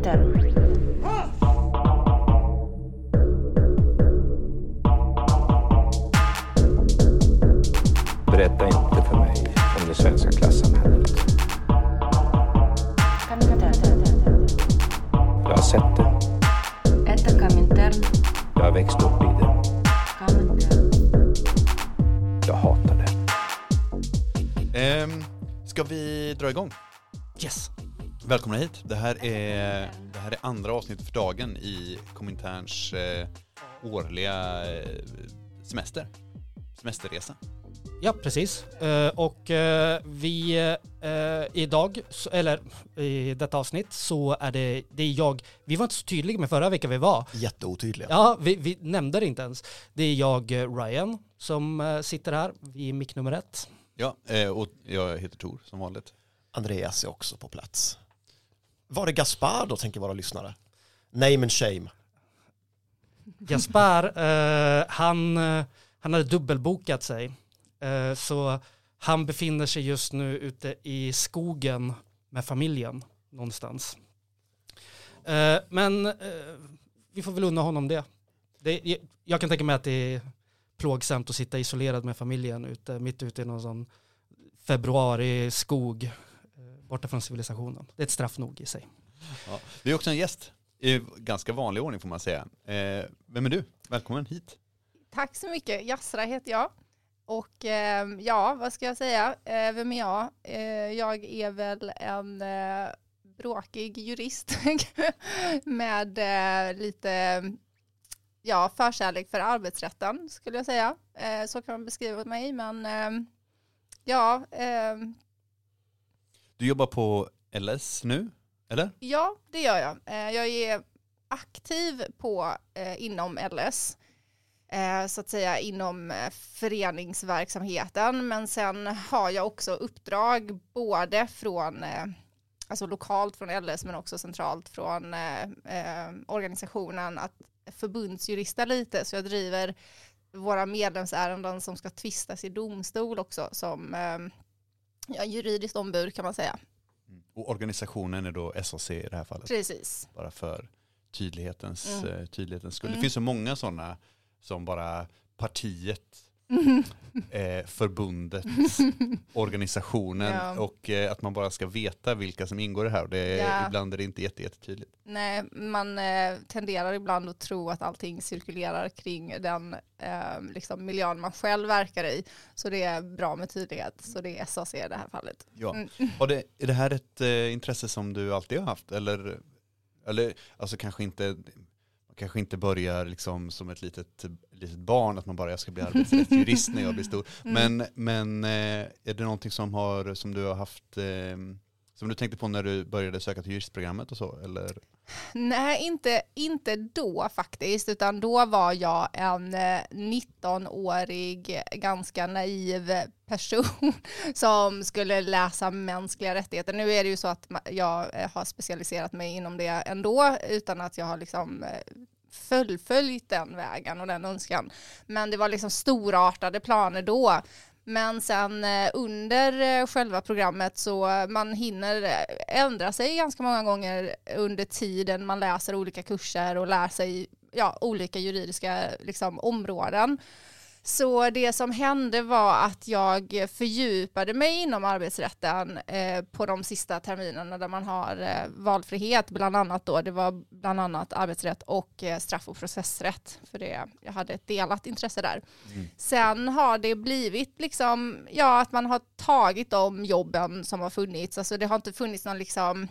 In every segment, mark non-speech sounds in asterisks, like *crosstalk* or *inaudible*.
Winter. Berätta inte för mig om det svenska klassamhället. Jag har sett det. Jag har växt upp i det. Jag hatar det. Um, ska vi dra igång? Välkomna hit. Det här är, det här är andra avsnittet för dagen i Kominterns eh, årliga eh, semester. Semesterresa. Ja, precis. Eh, och eh, vi eh, idag, så- eller i detta avsnitt, så är det, det är jag, vi var inte så tydliga med förra veckan vi var. Jätteotydliga. Ja, vi, vi nämnde det inte ens. Det är jag, Ryan, som eh, sitter här vid mick nummer ett. Ja, eh, och jag heter Tor som vanligt. Andreas är också på plats. Var är Gaspar då, tänker våra lyssnare? Name and shame. Gaspar, eh, han, eh, han hade dubbelbokat sig. Eh, så han befinner sig just nu ute i skogen med familjen någonstans. Eh, men eh, vi får väl unna honom det. det. Jag kan tänka mig att det är plågsamt att sitta isolerad med familjen ute, mitt ute i någon sån februari skog borta från civilisationen. Det är ett straff nog i sig. Ja. Vi är också en gäst i ganska vanlig ordning får man säga. Eh, vem är du? Välkommen hit. Tack så mycket. Jasra heter jag. Och eh, ja, vad ska jag säga? Eh, vem är jag? Eh, jag är väl en eh, bråkig jurist *laughs* med eh, lite ja, förkärlek för arbetsrätten skulle jag säga. Eh, så kan man beskriva mig, men eh, ja, eh, du jobbar på LS nu, eller? Ja, det gör jag. Eh, jag är aktiv på eh, inom LS, eh, så att säga inom föreningsverksamheten, men sen har jag också uppdrag både från alltså lokalt från LS men också centralt från organisationen att förbundsjurista lite så jag driver våra medlemsärenden som ska tvistas i domstol också som eh, *laughs* ja, juridiskt ombud kan man säga. Och organisationen är då SAC i det här fallet. Precis. Bara för tydlighetens, Mm. eh, tydlighetens skull. Mm. Det finns så många sådana som bara partiet, Mm. *laughs* eh, förbundet, *laughs* organisationen Ja. och eh, att man bara ska veta vilka som ingår i det här. Det är, Ja. Ibland är det inte jätte, jättetydligt. Nej, man eh, tenderar ibland att tro att allting cirkulerar kring den eh, liksom miljön man själv verkar i. Så det är bra med tydlighet. Så det är SAC i det här fallet. Ja. Mm. Det, är det här ett eh, intresse som du alltid har haft? Eller, eller alltså kanske inte, kanske inte börjar liksom som ett litet, litet barn, att man bara jag ska bli arbetsrättsjurist när jag blir stor. *laughs* Mm. Men, men eh, är det någonting som, har, som du har haft, eh, som du tänkte på när du började söka till juristprogrammet och så? Eller? Nej, inte, inte då faktiskt, utan då var jag en eh, 19-årig ganska naiv person *laughs* som skulle läsa mänskliga rättigheter. Nu är det ju så att jag eh, har specialiserat mig inom det ändå, utan att jag har liksom eh, fullföljt den vägen och den önskan. Men det var liksom storartade planer då. Men sen eh, under eh, själva programmet så man hinner eh, ändra sig ganska många gånger under tiden man läser olika kurser och lär sig ja, olika juridiska liksom, områden. Så det som hände var att jag fördjupade mig inom arbetsrätten eh, på de sista terminerna där man har eh, valfrihet, bland annat då, det var bland annat arbetsrätt och eh, straff och processrätt, för det, jag hade ett delat intresse där. Sen har det blivit liksom, ja, att man har tagit de jobben som har funnits, alltså det har inte funnits någon liksom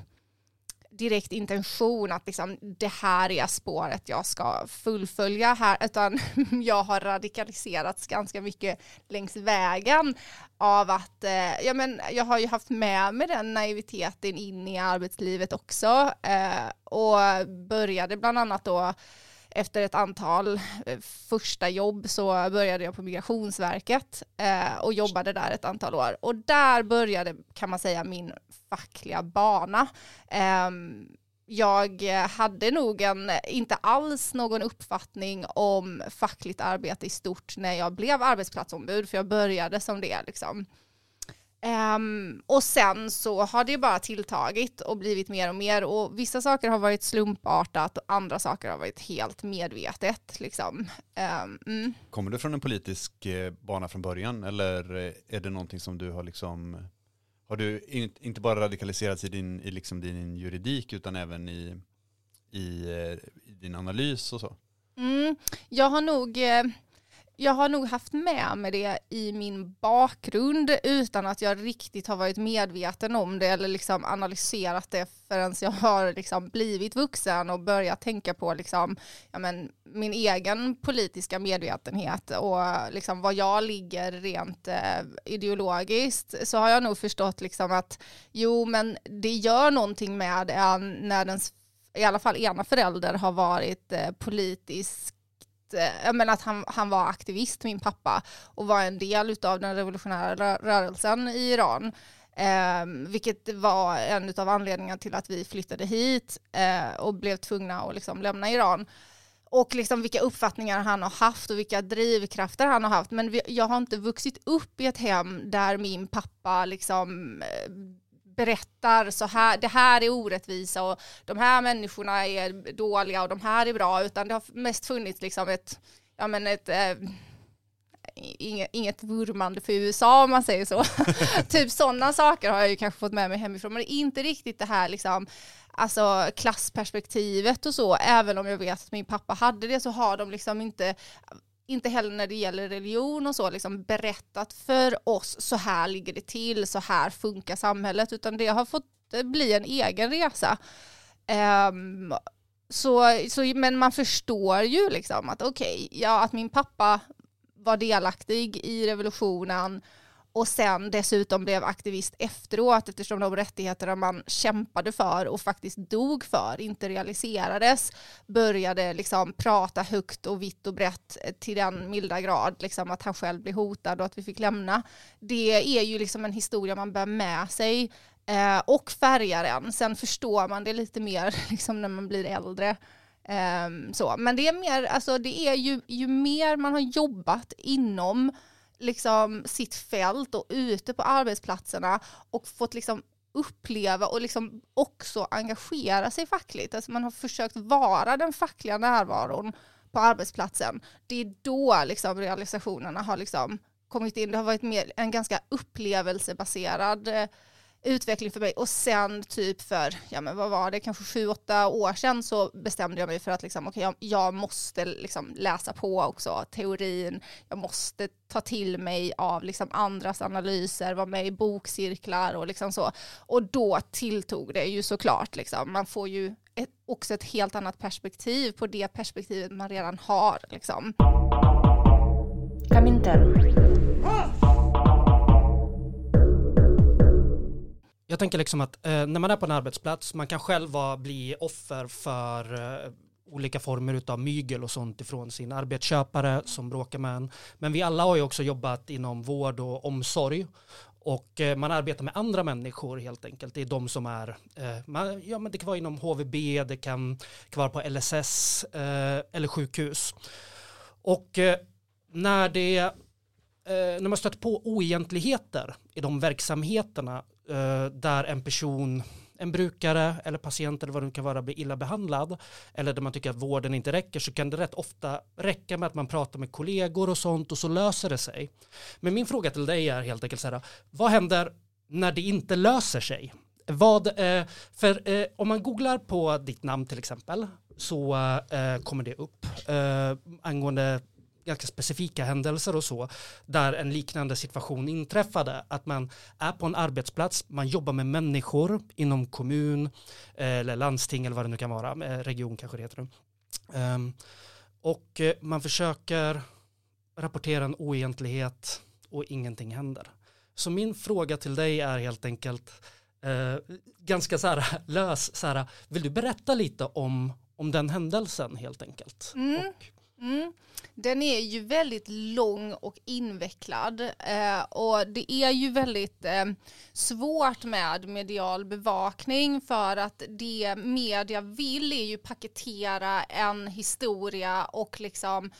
direkt intention att liksom, det här är spåret jag ska fullfölja här, utan *laughs* jag har radikaliserats ganska mycket längs vägen av att eh, ja, men jag har ju haft med mig den naiviteten in i arbetslivet också eh, och började bland annat då efter ett antal eh, första jobb så började jag på Migrationsverket eh, och jobbade där ett antal år. Och där började, kan man säga, min fackliga bana. Ehm, jag hade nog en, inte alls någon uppfattning om fackligt arbete i stort när jag blev arbetsplatsombud, för jag började som det. Liksom. Ehm, och sen så har det bara tilltagit och blivit mer och mer och vissa saker har varit slumpartat och andra saker har varit helt medvetet. Liksom. Ehm, mm. Kommer du från en politisk eh, bana från början eller eh, är det någonting som du har liksom, har du in, inte bara radikaliserats i din, i liksom din juridik utan även i, i, eh, i din analys och så? Mm. Jag har nog eh, jag har nog haft med mig det i min bakgrund utan att jag riktigt har varit medveten om det eller liksom analyserat det förrän jag har liksom blivit vuxen och börjat tänka på liksom, ja men, min egen politiska medvetenhet och liksom var jag ligger rent eh, ideologiskt så har jag nog förstått liksom att jo men det gör någonting med en när den i alla fall ena förälder har varit eh, politisk eh, jag menar att han, han var aktivist, min pappa, och var en del av den revolutionära rörelsen i Iran. Eh, vilket var en av anledningarna till att vi flyttade hit eh, och blev tvungna att liksom lämna Iran. Och liksom vilka uppfattningar han har haft och vilka drivkrafter han har haft. Men vi, jag har inte vuxit upp i ett hem där min pappa liksom eh, berättar så här, det här är orättvisa och de här människorna är dåliga och de här är bra, utan det har mest funnits liksom ett, ja men ett, eh, inget, inget vurmande för USA om man säger så. *laughs* typ sådana saker har jag ju kanske fått med mig hemifrån, men inte riktigt det här liksom, alltså klassperspektivet och så, även om jag vet att min pappa hade det så har de liksom inte inte heller när det gäller religion och så, liksom berättat för oss så här ligger det till, så här funkar samhället, utan det har fått eh, bli en egen resa. Um, så, så, men man förstår ju liksom att okej, okay, ja, att min pappa var delaktig i revolutionen och sen dessutom blev aktivist efteråt eftersom de rättigheterna man kämpade för och faktiskt dog för inte realiserades började liksom prata högt och vitt och brett eh, till den milda grad liksom att han själv blev hotad och att vi fick lämna. Det är ju liksom en historia man bär med sig eh, och färgar en. Sen förstår man det lite mer *laughs* liksom när man blir äldre. Eh, så. Men det är mer, alltså det är ju, ju mer man har jobbat inom liksom sitt fält och ute på arbetsplatserna och fått liksom uppleva och liksom också engagera sig fackligt. Alltså man har försökt vara den fackliga närvaron på arbetsplatsen. Det är då liksom realisationerna har liksom kommit in. Det har varit mer en ganska upplevelsebaserad eh, utveckling för mig och sen typ för, ja men vad var det, kanske sju, åtta år sedan så bestämde jag mig för att liksom, okay, jag, jag måste liksom läsa på också teorin, jag måste ta till mig av liksom andras analyser, vara med i bokcirklar och liksom så. Och då tilltog det ju såklart, liksom. man får ju ett, också ett helt annat perspektiv på det perspektivet man redan har. Liksom. Jag tänker liksom att eh, när man är på en arbetsplats, man kan själv vara, bli offer för eh, olika former av mygel och sånt ifrån sin arbetsköpare som bråkar med en. Men vi alla har ju också jobbat inom vård och omsorg och eh, man arbetar med andra människor helt enkelt. Det är de som är, eh, man, ja men det kan vara inom HVB, det kan, kan vara på LSS eh, eller sjukhus. Och eh, när det eh, när man stöter på oegentligheter i de verksamheterna Eh, där en person, en brukare eller patient eller vad det kan vara blir illa behandlad eller där man tycker att vården inte räcker så kan det rätt ofta räcka med att man pratar med kollegor och sånt och så löser det sig. Men min fråga till dig är helt enkelt så här, vad händer när det inte löser sig? Vad, eh, för eh, om man googlar på ditt namn till exempel så eh, kommer det upp eh, angående ganska specifika händelser och så, där en liknande situation inträffade. Att man är på en arbetsplats, man jobbar med människor inom kommun eh, eller landsting eller vad det nu kan vara, eh, region kanske det heter. Um, och eh, man försöker rapportera en oegentlighet och ingenting händer. Så min fråga till dig är helt enkelt eh, ganska så här lös, så här, vill du berätta lite om, om den händelsen helt enkelt? Mm. Och, mm. Den är ju väldigt lång och invecklad eh, och det är ju väldigt eh, svårt med medial bevakning för att det media vill är ju paketera en historia och liksom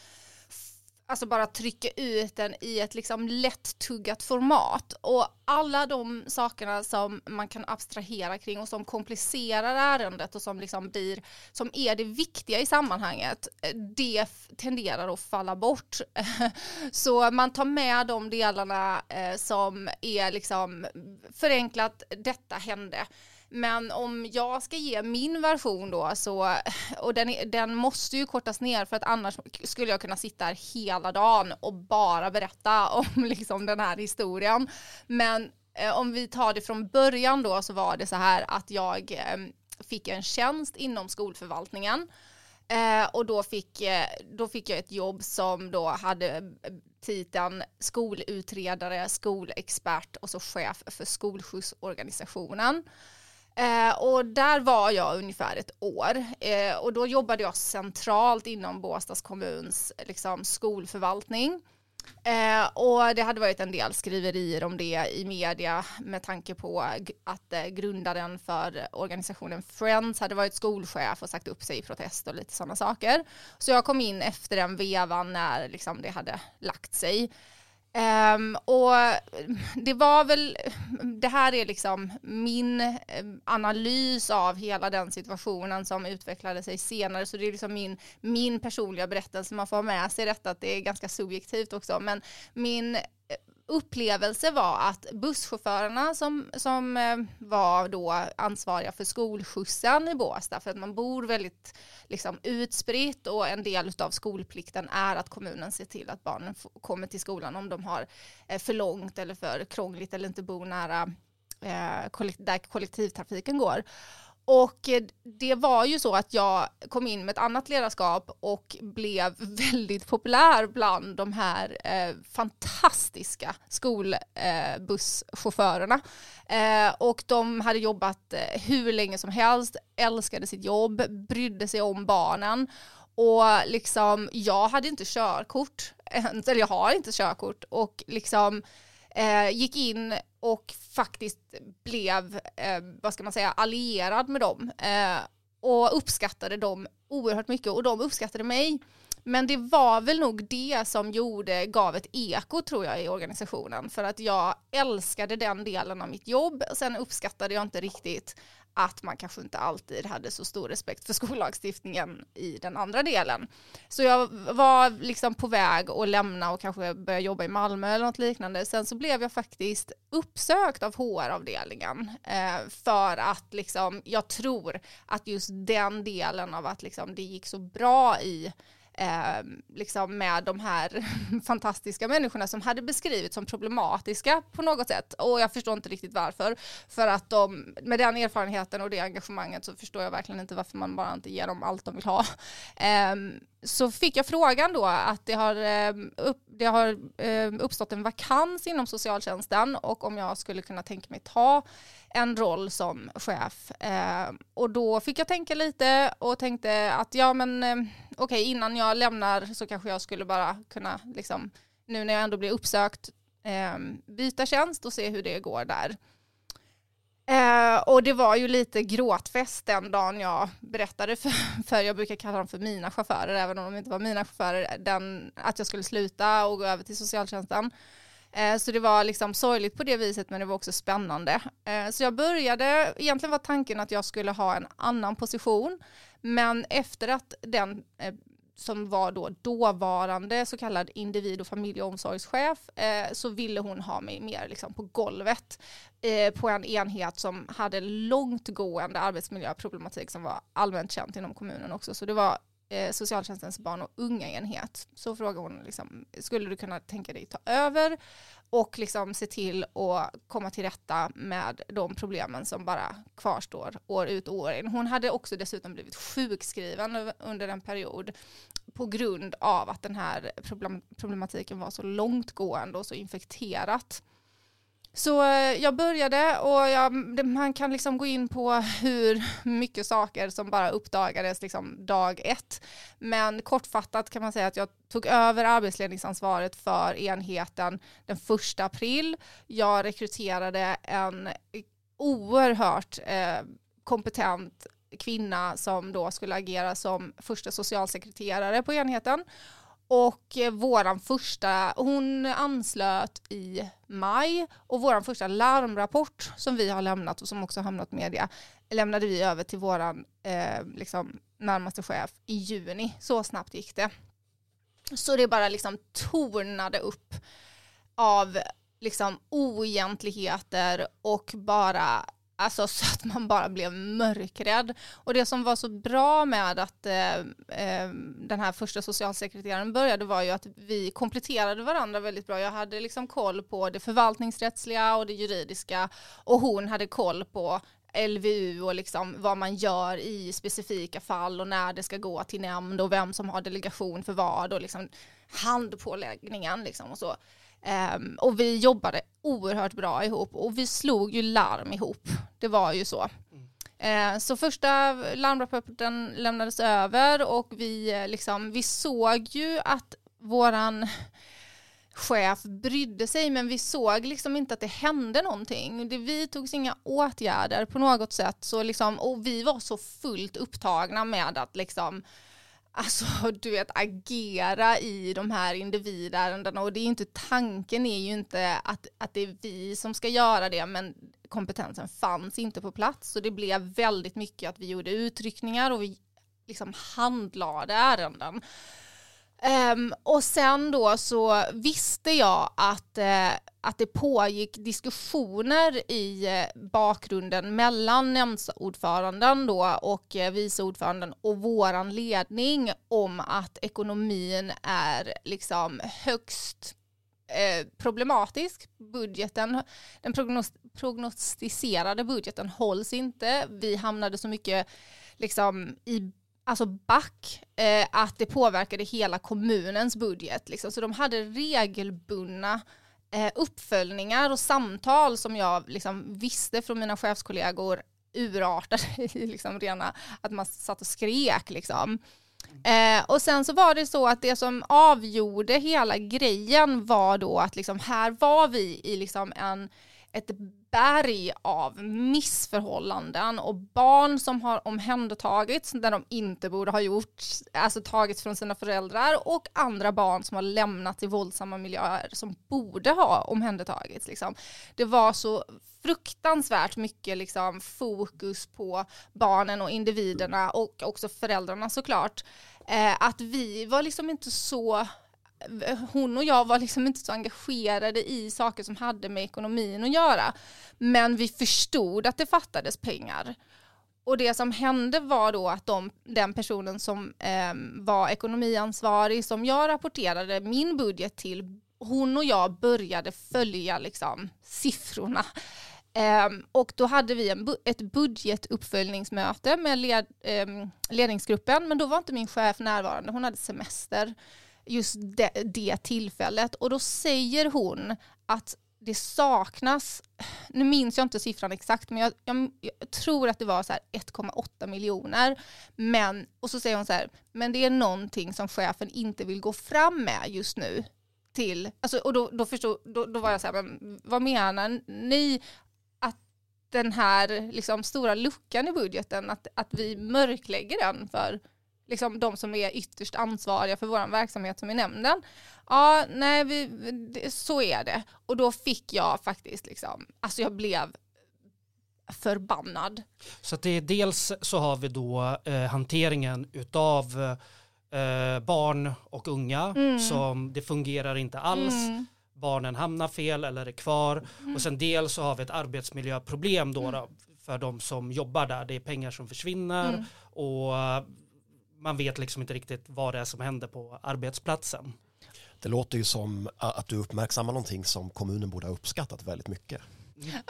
alltså bara trycka ut den i ett liksom lättuggat format. Och alla de sakerna som man kan abstrahera kring och som komplicerar ärendet och som liksom blir, som är det viktiga i sammanhanget, det tenderar att falla bort. *laughs* Så man tar med de delarna eh, som är liksom förenklat, detta hände. Men om jag ska ge min version då, så, och den, den måste ju kortas ner för att annars skulle jag kunna sitta här hela dagen och bara berätta *laughs* om liksom den här historien. Men eh, om vi tar det från början då så var det så här att jag eh, fick en tjänst inom skolförvaltningen. Eh, och då fick, eh, då fick jag ett jobb som då hade eh, titeln skolutredare, skolexpert och så chef för skolskjutsorganisationen. Eh, och där var jag ungefär ett år eh, och då jobbade jag centralt inom Båstads kommuns liksom, skolförvaltning. Eh, och det hade varit en del skriverier om det i media med tanke på att eh, grundaren för organisationen Friends hade varit skolchef och sagt upp sig i protest och lite sådana saker. Så jag kom in efter den vevan när liksom, det hade lagt sig. Um, och det var väl, det här är liksom min ehm, analys av hela den situationen som utvecklade sig senare, så det är liksom min, min personliga berättelse, man får ha med sig detta att det är ganska subjektivt också, men min upplevelse var att busschaufförerna som, som eh, var då ansvariga för skolskjutsen i Båstad, för att man bor väldigt liksom, utspritt och en del av skolplikten är att kommunen ser till att barnen kommer till skolan om de har eh, för långt eller för krångligt eller inte bor nära eh, kollekt- där kollektivtrafiken går. Och eh, det var ju så att jag kom in med ett annat ledarskap och blev *laughs* väldigt populär bland de här eh, fantastiska skolbusschaufförerna. Eh, eh, och de hade jobbat eh, hur länge som helst, älskade sitt jobb, brydde sig om barnen. Och liksom, jag hade inte körkort, ens, *laughs* eller jag har inte körkort och liksom eh, gick in och faktiskt blev, eh, vad ska man säga, allierad med dem. Eh, och uppskattade dem oerhört mycket och de uppskattade mig. Men det var väl nog det som gjorde, gav ett eko tror jag i organisationen. För att jag älskade den delen av mitt jobb. Sen uppskattade jag inte riktigt att man kanske inte alltid hade så stor respekt för *laughs* skollagstiftningen i den andra delen. Så jag var liksom på väg att lämna och kanske börja jobba i Malmö eller något liknande. Sen så blev jag faktiskt uppsökt av HR-avdelningen eh, för att liksom, jag tror att just den delen av att liksom, det gick så bra i eh, liksom med de här *laughs* fantastiska människorna som hade beskrivits som problematiska på något sätt. Och jag förstår inte riktigt varför. För att de, med den erfarenheten och det engagemanget så förstår jag verkligen inte varför man bara inte ger dem allt de vill ha. *laughs* Eh, så fick jag frågan då att det har, eh, upp, det har eh, uppstått en vakans inom socialtjänsten och om jag skulle kunna tänka mig ta en roll som chef. Eh, och då fick jag tänka lite och tänkte att ja men eh, okej innan jag lämnar så kanske jag skulle bara kunna liksom nu när jag ändå blir uppsökt eh, byta tjänst och se hur det går där. Eh, och det var ju lite gråtfest den dagen jag berättade för, *laughs* för jag brukar kalla dem för mina chaufförer, även om de inte var mina chaufförer, den, att jag skulle sluta och gå över till socialtjänsten. Eh, så det var liksom sorgligt på det viset, men det var också spännande. Eh, så jag började, egentligen var tanken att jag skulle ha en annan position, men efter att den eh, som var då dåvarande så kallad individ och familjeomsorgschef eh, så ville hon ha mig mer liksom på golvet eh, på en enhet som hade långtgående arbetsmiljöproblematik som var allmänt känt inom kommunen också. Så det var eh, socialtjänstens barn och unga enhet. Så frågade hon, liksom, skulle du kunna tänka dig ta över och liksom se till att komma till rätta med de problemen som bara kvarstår år ut och år in. Hon hade också dessutom blivit sjukskriven under en period på grund av att den här problematiken var så långtgående och så infekterat. Så eh, jag började och jag, man kan liksom gå in på hur mycket saker som bara uppdagades liksom dag ett. Men kortfattat kan man säga att jag tog över arbetsledningsansvaret för enheten den första april. Jag rekryterade en oerhört eh, kompetent kvinna som då skulle agera som första socialsekreterare på enheten. Och eh, våran första, hon anslöt i maj och våran första larmrapport som vi har lämnat och som också hamnat media lämnade vi över till våran eh, liksom, närmaste chef i juni. Så snabbt gick det. Så det bara liksom tornade upp av liksom oegentligheter och bara Alltså *laughs* så att man bara blev mörkrädd. Och det som var så bra med att eh, eh, den här första socialsekreteraren började var ju att vi kompletterade varandra väldigt bra. Jag hade liksom koll på det förvaltningsrättsliga och det juridiska och hon hade koll på LVU och liksom vad man gör i specifika fall och när det ska gå till nämnd och vem som har delegation för vad och liksom handpåläggningen liksom och så. Um, och vi jobbade oerhört bra ihop och vi slog ju larm ihop. Det var ju så. Uh, så första larmrapporten lämnades över och vi, eh, liksom, vi såg ju att våran chef brydde sig men vi såg liksom inte att det hände någonting. Det vidtogs inga åtgärder på något sätt så liksom, och vi var så fullt upptagna med att liksom alltså du vet agera i de här individärendena och det är inte tanken är ju inte att, att det är vi som ska göra det men kompetensen fanns inte på plats så det blev väldigt mycket att vi gjorde utryckningar och vi liksom handlade ärenden. Um, och sen då så visste jag att, uh, att det pågick diskussioner i uh, bakgrunden mellan nämndsordföranden då och uh, vice ordföranden och våran ledning om att ekonomin är liksom högst problematisk. Budgeten, den prognos prognostiserade budgeten hålls inte. Vi hamnade så mycket liksom i alltså back, eh, att det påverkade hela kommunens budget. Liksom. Så de hade regelbundna eh, uppföljningar och samtal som jag liksom visste från mina chefskollegor urartade *laughs* i liksom rena, att man satt och skrek liksom. Eh, och sen så var det så att det som avgjorde hela grejen var då att liksom här var vi i liksom en ett berg av missförhållanden och barn som har omhändertagits där de inte borde ha gjort, alltså tagits från sina föräldrar och andra barn som har lämnats i våldsamma miljöer som borde ha omhändertagits. Liksom. Det var så fruktansvärt mycket liksom, fokus på barnen och individerna och också föräldrarna såklart. Eh, att vi var liksom inte så hon och jag var liksom inte så engagerade i saker som hade med ekonomin att göra. Men vi förstod att det fattades pengar. Och det som hände var då att de, den personen som eh, var ekonomiansvarig som jag rapporterade min budget till, hon och jag började följa liksom, siffrorna. Eh, och då hade vi en, ett budgetuppföljningsmöte med led, eh, ledningsgruppen, men då var inte min chef närvarande, hon hade semester just det, det tillfället. Och då säger hon att det saknas, nu minns jag inte siffran exakt, men jag, jag, jag tror att det var 1,8 miljoner. Men, och så säger hon så här, men det är någonting som chefen inte vill gå fram med just nu. Till, alltså, och då, då, förstod, då, då var jag så här, men vad menar ni? Att den här liksom, stora luckan i budgeten, att, att vi mörklägger den för liksom de som är ytterst ansvariga för vår verksamhet som är nämnden. Ja, nej, vi, så är det. Och då fick jag faktiskt liksom, alltså jag blev förbannad. Så att det är dels så har vi då eh, hanteringen utav eh, barn och unga Mm. som det fungerar inte alls. Mm. Barnen hamnar fel eller är kvar. Och sen dels så har vi ett arbetsmiljöproblem då, då för de som jobbar där. Det är pengar som försvinner Mm. och man vet liksom inte riktigt vad det är som händer på arbetsplatsen. Det låter ju som att du uppmärksammar någonting som kommunen borde ha uppskattat väldigt mycket.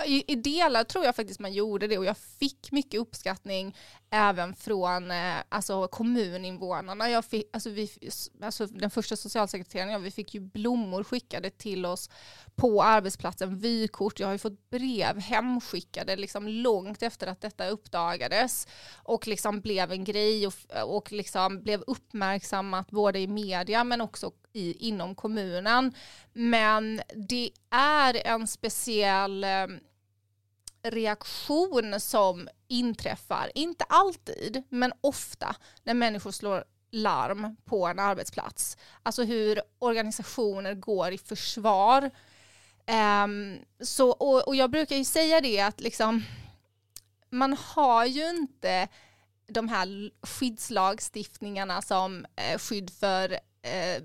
I, I delar tror jag faktiskt man gjorde det och jag fick mycket uppskattning även från eh, alltså, kommuninvånarna. Jag fick, alltså, vi, alltså, den första socialsekreteraren, jag, vi fick ju blommor skickade till oss på arbetsplatsen, vykort. Jag har ju fått brev hemskickade liksom, långt efter att detta uppdagades och liksom blev en grej och, och liksom blev uppmärksammat både i media men också i, inom kommunen. Men det är en speciell eh, reaktion som inträffar, inte alltid, men ofta när människor slår larm på en arbetsplats. Alltså hur organisationer går i försvar. Um, så, och, och jag brukar ju säga det att liksom, man har ju inte de här skyddslagstiftningarna som eh, skydd för eh,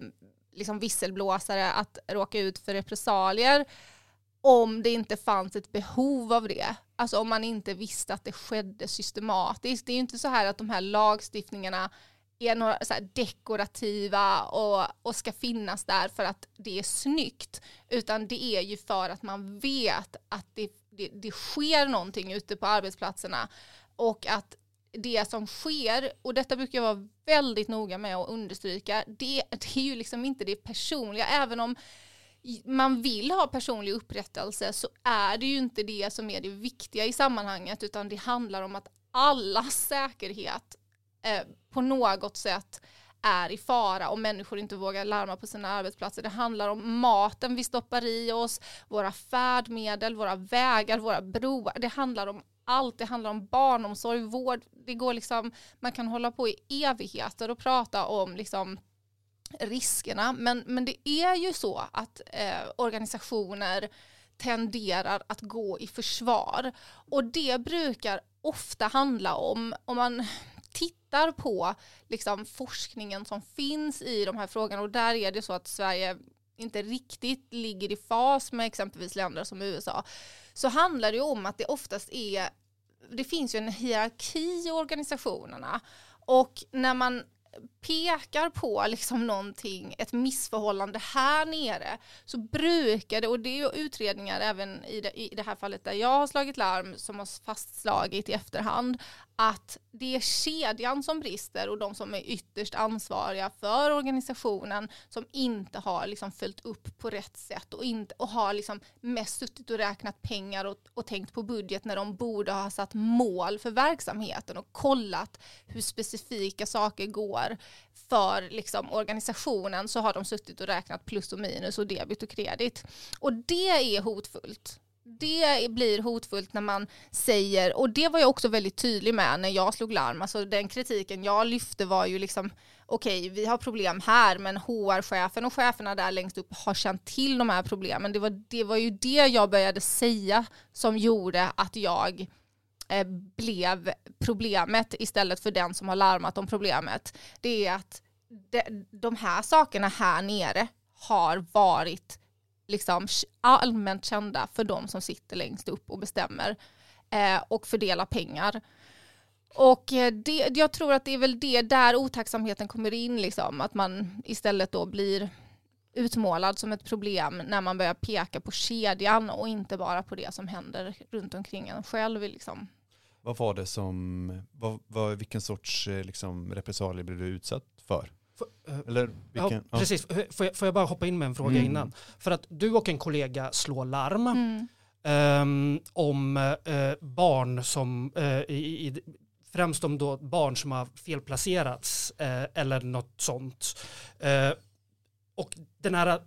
liksom visselblåsare att råka ut för repressalier om det inte fanns ett behov av det. Alltså om man inte visste att det skedde systematiskt. Det är ju inte så här att de här lagstiftningarna är några så här dekorativa och, och ska finnas där för att det är snyggt. Utan det är ju för att man vet att det, det, det sker någonting ute på arbetsplatserna och att det som sker, och detta brukar jag vara väldigt noga med att understryka, det, det är ju liksom inte det personliga, även om man vill ha personlig upprättelse så är det ju inte det som är det viktiga i sammanhanget utan det handlar om att allas säkerhet eh, på något sätt är i fara och människor inte vågar larma på sina arbetsplatser. Det handlar om maten vi stoppar i oss, våra färdmedel, våra vägar, våra broar. Det handlar om allt. Det handlar om barnomsorg, vård. Det går liksom, man kan hålla på i evigheter och prata om liksom riskerna. Men, men det är ju så att eh, organisationer tenderar att gå i försvar. Och det brukar ofta handla om, om man tittar på liksom, forskningen som finns i de här frågorna och där är det så att Sverige inte riktigt ligger i fas med exempelvis länder som USA så handlar det om att det oftast är det finns ju en hierarki i organisationerna och när man pekar på liksom någonting, ett missförhållande här nere, så brukar det, och det är ju utredningar även i det, i det här fallet där jag har slagit larm som har fastslagit i efterhand, att det är kedjan som brister och de som är ytterst ansvariga för organisationen som inte har liksom följt upp på rätt sätt och, inte, och har liksom mest suttit och räknat pengar och, och tänkt på budget när de borde ha satt mål för verksamheten och kollat hur specifika saker går för liksom organisationen så har de suttit och räknat plus och minus och debit och kredit. Och det är hotfullt det blir hotfullt när man säger, och det var jag också väldigt tydlig med när jag slog larm, alltså den kritiken jag lyfte var ju liksom okej, okay, vi har problem här, men HR-chefen och cheferna där längst upp har känt till de här problemen. Det var, det var ju det jag började säga som gjorde att jag Eh, blev problemet istället för den som har larmat om problemet. Det är att de, här sakerna här nere har varit liksom allmänt kända för de som sitter längst upp och bestämmer eh, och fördelar pengar. Och eh, det, jag tror att det är väl det där otacksamheten kommer in, liksom, att man istället då blir utmålad som ett problem när man börjar peka på kedjan och inte bara på det som händer runt omkring en själv. Liksom. Vad var det som, vad, vad, vilken sorts eh, liksom, repressalier blev du utsatt för? eh, Eller vilken, ja, precis. Får jag, får jag bara hoppa in med en fråga Mm. innan? För att du och en kollega slår larm Mm. ehm, om eh, barn som, eh, i, i, främst om då barn som har felplacerats eh, eller något sånt. Eh, och den här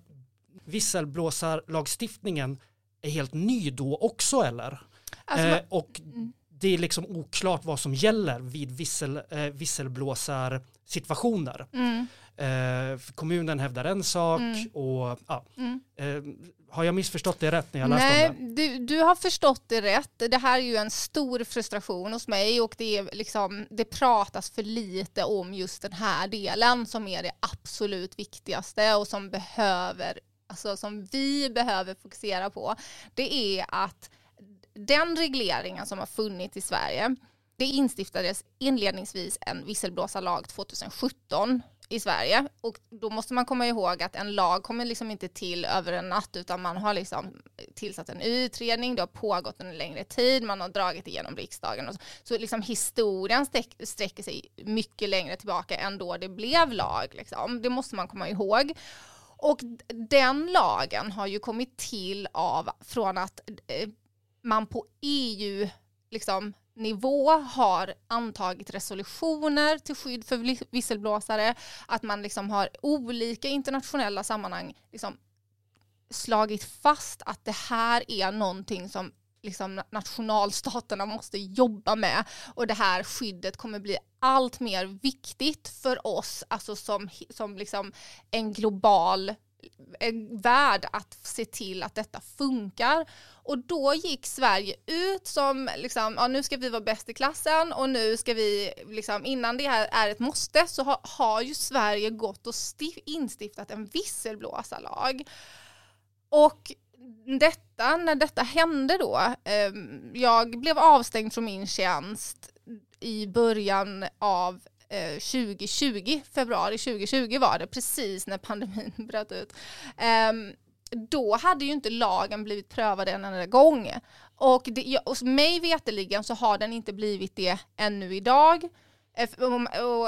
visselblåsarlagstiftningen är helt ny då också eller? Alltså, eh, och mm. det är liksom oklart vad som gäller vid vissel, eh, visselblåsarsituationer. Mm. Eh, kommunen hävdar en sak Mm. och ja, Mm. eh, har jag missförstått det rätt när jag läste Nej, om det? du, du har förstått det rätt. Det här är ju en stor frustration hos mig och det, är liksom, det pratas för lite om just den här delen som är det absolut viktigaste och som behöver, alltså som vi behöver fokusera på. Det är att den regleringen som har funnits i Sverige, det instiftades inledningsvis en visselblåsarlag 2017 i Sverige och då måste man komma ihåg att en lag kommer liksom inte till över en natt utan man har liksom tillsatt en utredning, det har pågått en längre tid, man har dragit igenom riksdagen. Och så så liksom historien sträck, sträcker sig mycket längre tillbaka än då det blev lag. Liksom. Det måste man komma ihåg. Och den lagen har ju kommit till av från att eh, man på EU liksom, nivå har antagit resolutioner till skydd för visselblåsare, att man liksom har olika internationella sammanhang liksom slagit fast att det här är någonting som liksom nationalstaterna måste jobba med. Och det här skyddet kommer bli allt mer viktigt för oss, alltså som, som liksom en global värd att se till att detta funkar. Och då gick Sverige ut som, liksom, ja, nu ska vi vara bäst i klassen och nu ska vi, liksom, innan det här är ett måste, så har, har ju Sverige gått och stif, instiftat en visselblåsarlag. Och detta, när detta hände då, eh, jag blev avstängd från min tjänst i början av Eh, 2020, februari 2020 var det, precis när pandemin *laughs* bröt ut. Ehm, då hade ju inte lagen blivit prövad en enda gång. Och, det, och mig veteligen så har den inte blivit det ännu idag.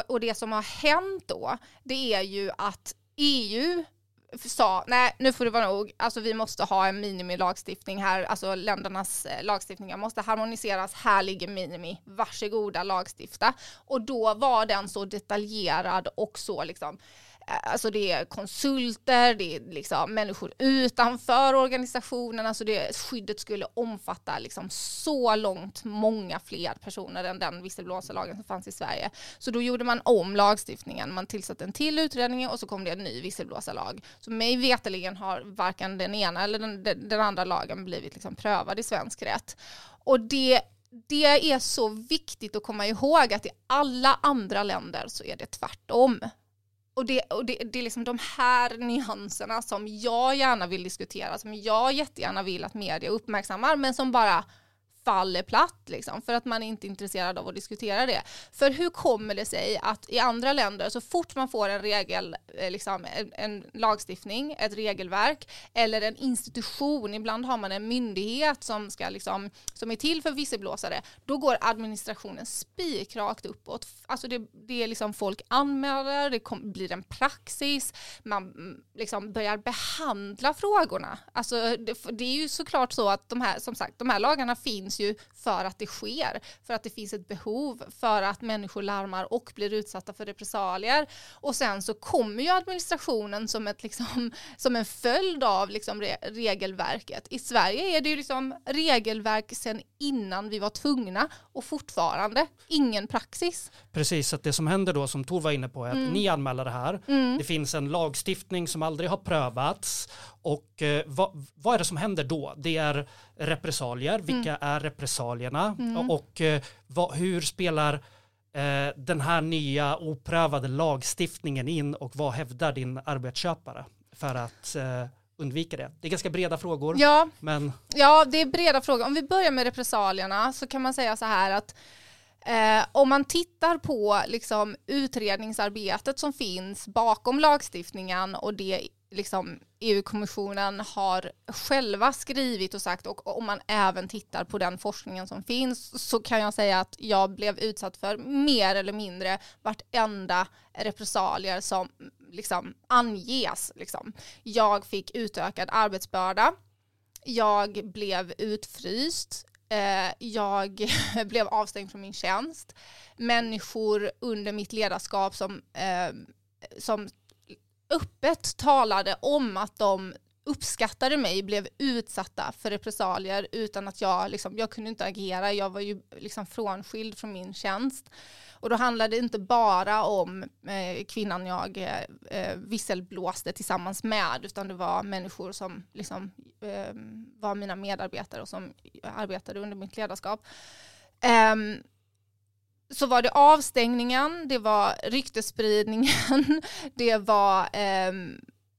Och det som har hänt då, det är ju att EU sa nej nu får det vara nog, alltså vi måste ha en minimilagstiftning här, alltså ländernas eh, lagstiftningar måste harmoniseras, här ligger minimi, varsågoda lagstifta. Och då var den så detaljerad och så liksom Alltså det är konsulter, det är liksom människor utanför organisationen, alltså det, skyddet skulle omfatta liksom så långt många fler personer än den visselblåsarlagen som fanns i Sverige. Så då gjorde man om lagstiftningen, man tillsatte en till utredning och så kom det en ny visselblåsarlag. Så mig veteligen har varken den ena eller den, den andra lagen blivit liksom prövad i svensk rätt. Och det det är så viktigt att komma ihåg att i alla andra länder så är det tvärtom. Och, det, och det, det, är liksom de här nyanserna som jag gärna vill diskutera, som jag jättegärna vill att media uppmärksammar, men som bara faller platt liksom, för att man inte är intresserad av att diskutera det. För hur kommer det sig att i andra länder så fort man får en regel, eh, liksom, en, en lagstiftning, ett regelverk eller en institution, ibland har man en myndighet som, ska, liksom, som är till för visselblåsare, då går administrationen spikrakt uppåt. Alltså det, det är liksom folk anmäler, det kom, blir en praxis, man mm, liksom börjar behandla frågorna. Alltså det, det är ju såklart så att de här, som sagt, de här lagarna finns ju för att det sker, för att det finns ett behov, för att människor larmar och blir utsatta för repressalier. Och sen så kommer ju administrationen som, ett, liksom, *laughs* som en följd av liksom re regelverket. I Sverige är det ju liksom regelverk sen innan vi var tvungna och fortfarande ingen praxis. Precis, att det som händer då som Tor var inne på är att mm. ni anmäler det här. Mm. Det finns en lagstiftning som aldrig har prövats och eh, vad, vad, är det som händer då? Det är repressalier. Vilka mm. är repressalierna? Mm. Och eh, vad, hur spelar eh, den här nya oprövade lagstiftningen in och vad hävdar din arbetsköpare för att eh, undvika det? Det är ganska breda frågor. Ja, men... ja, det är breda frågor. Om vi börjar med repressalierna så kan man säga så här att Eh, om man tittar på liksom, utredningsarbetet som finns bakom lagstiftningen och det liksom EU-kommissionen har själva skrivit och sagt och om man även tittar på den forskningen som finns så kan jag säga att jag blev utsatt för mer eller mindre vartenda repressalier som liksom anges. Liksom. Jag fick utökad arbetsbörda, jag blev utfryst, eh, jag *laughs* blev avstängd från min tjänst, människor under mitt ledarskap som, eh, som öppet talade om att de uppskattade mig, blev utsatta för repressalier utan att jag, liksom, jag kunde inte agera, jag var ju liksom frånskild från min tjänst. Och då handlade det inte bara om eh, kvinnan jag eh, visselblåste tillsammans med, utan det var människor som liksom, eh, var mina medarbetare och som arbetade under mitt ledarskap. Um, så var det avstängningen, det var ryktespridningen, *laughs* det var eh,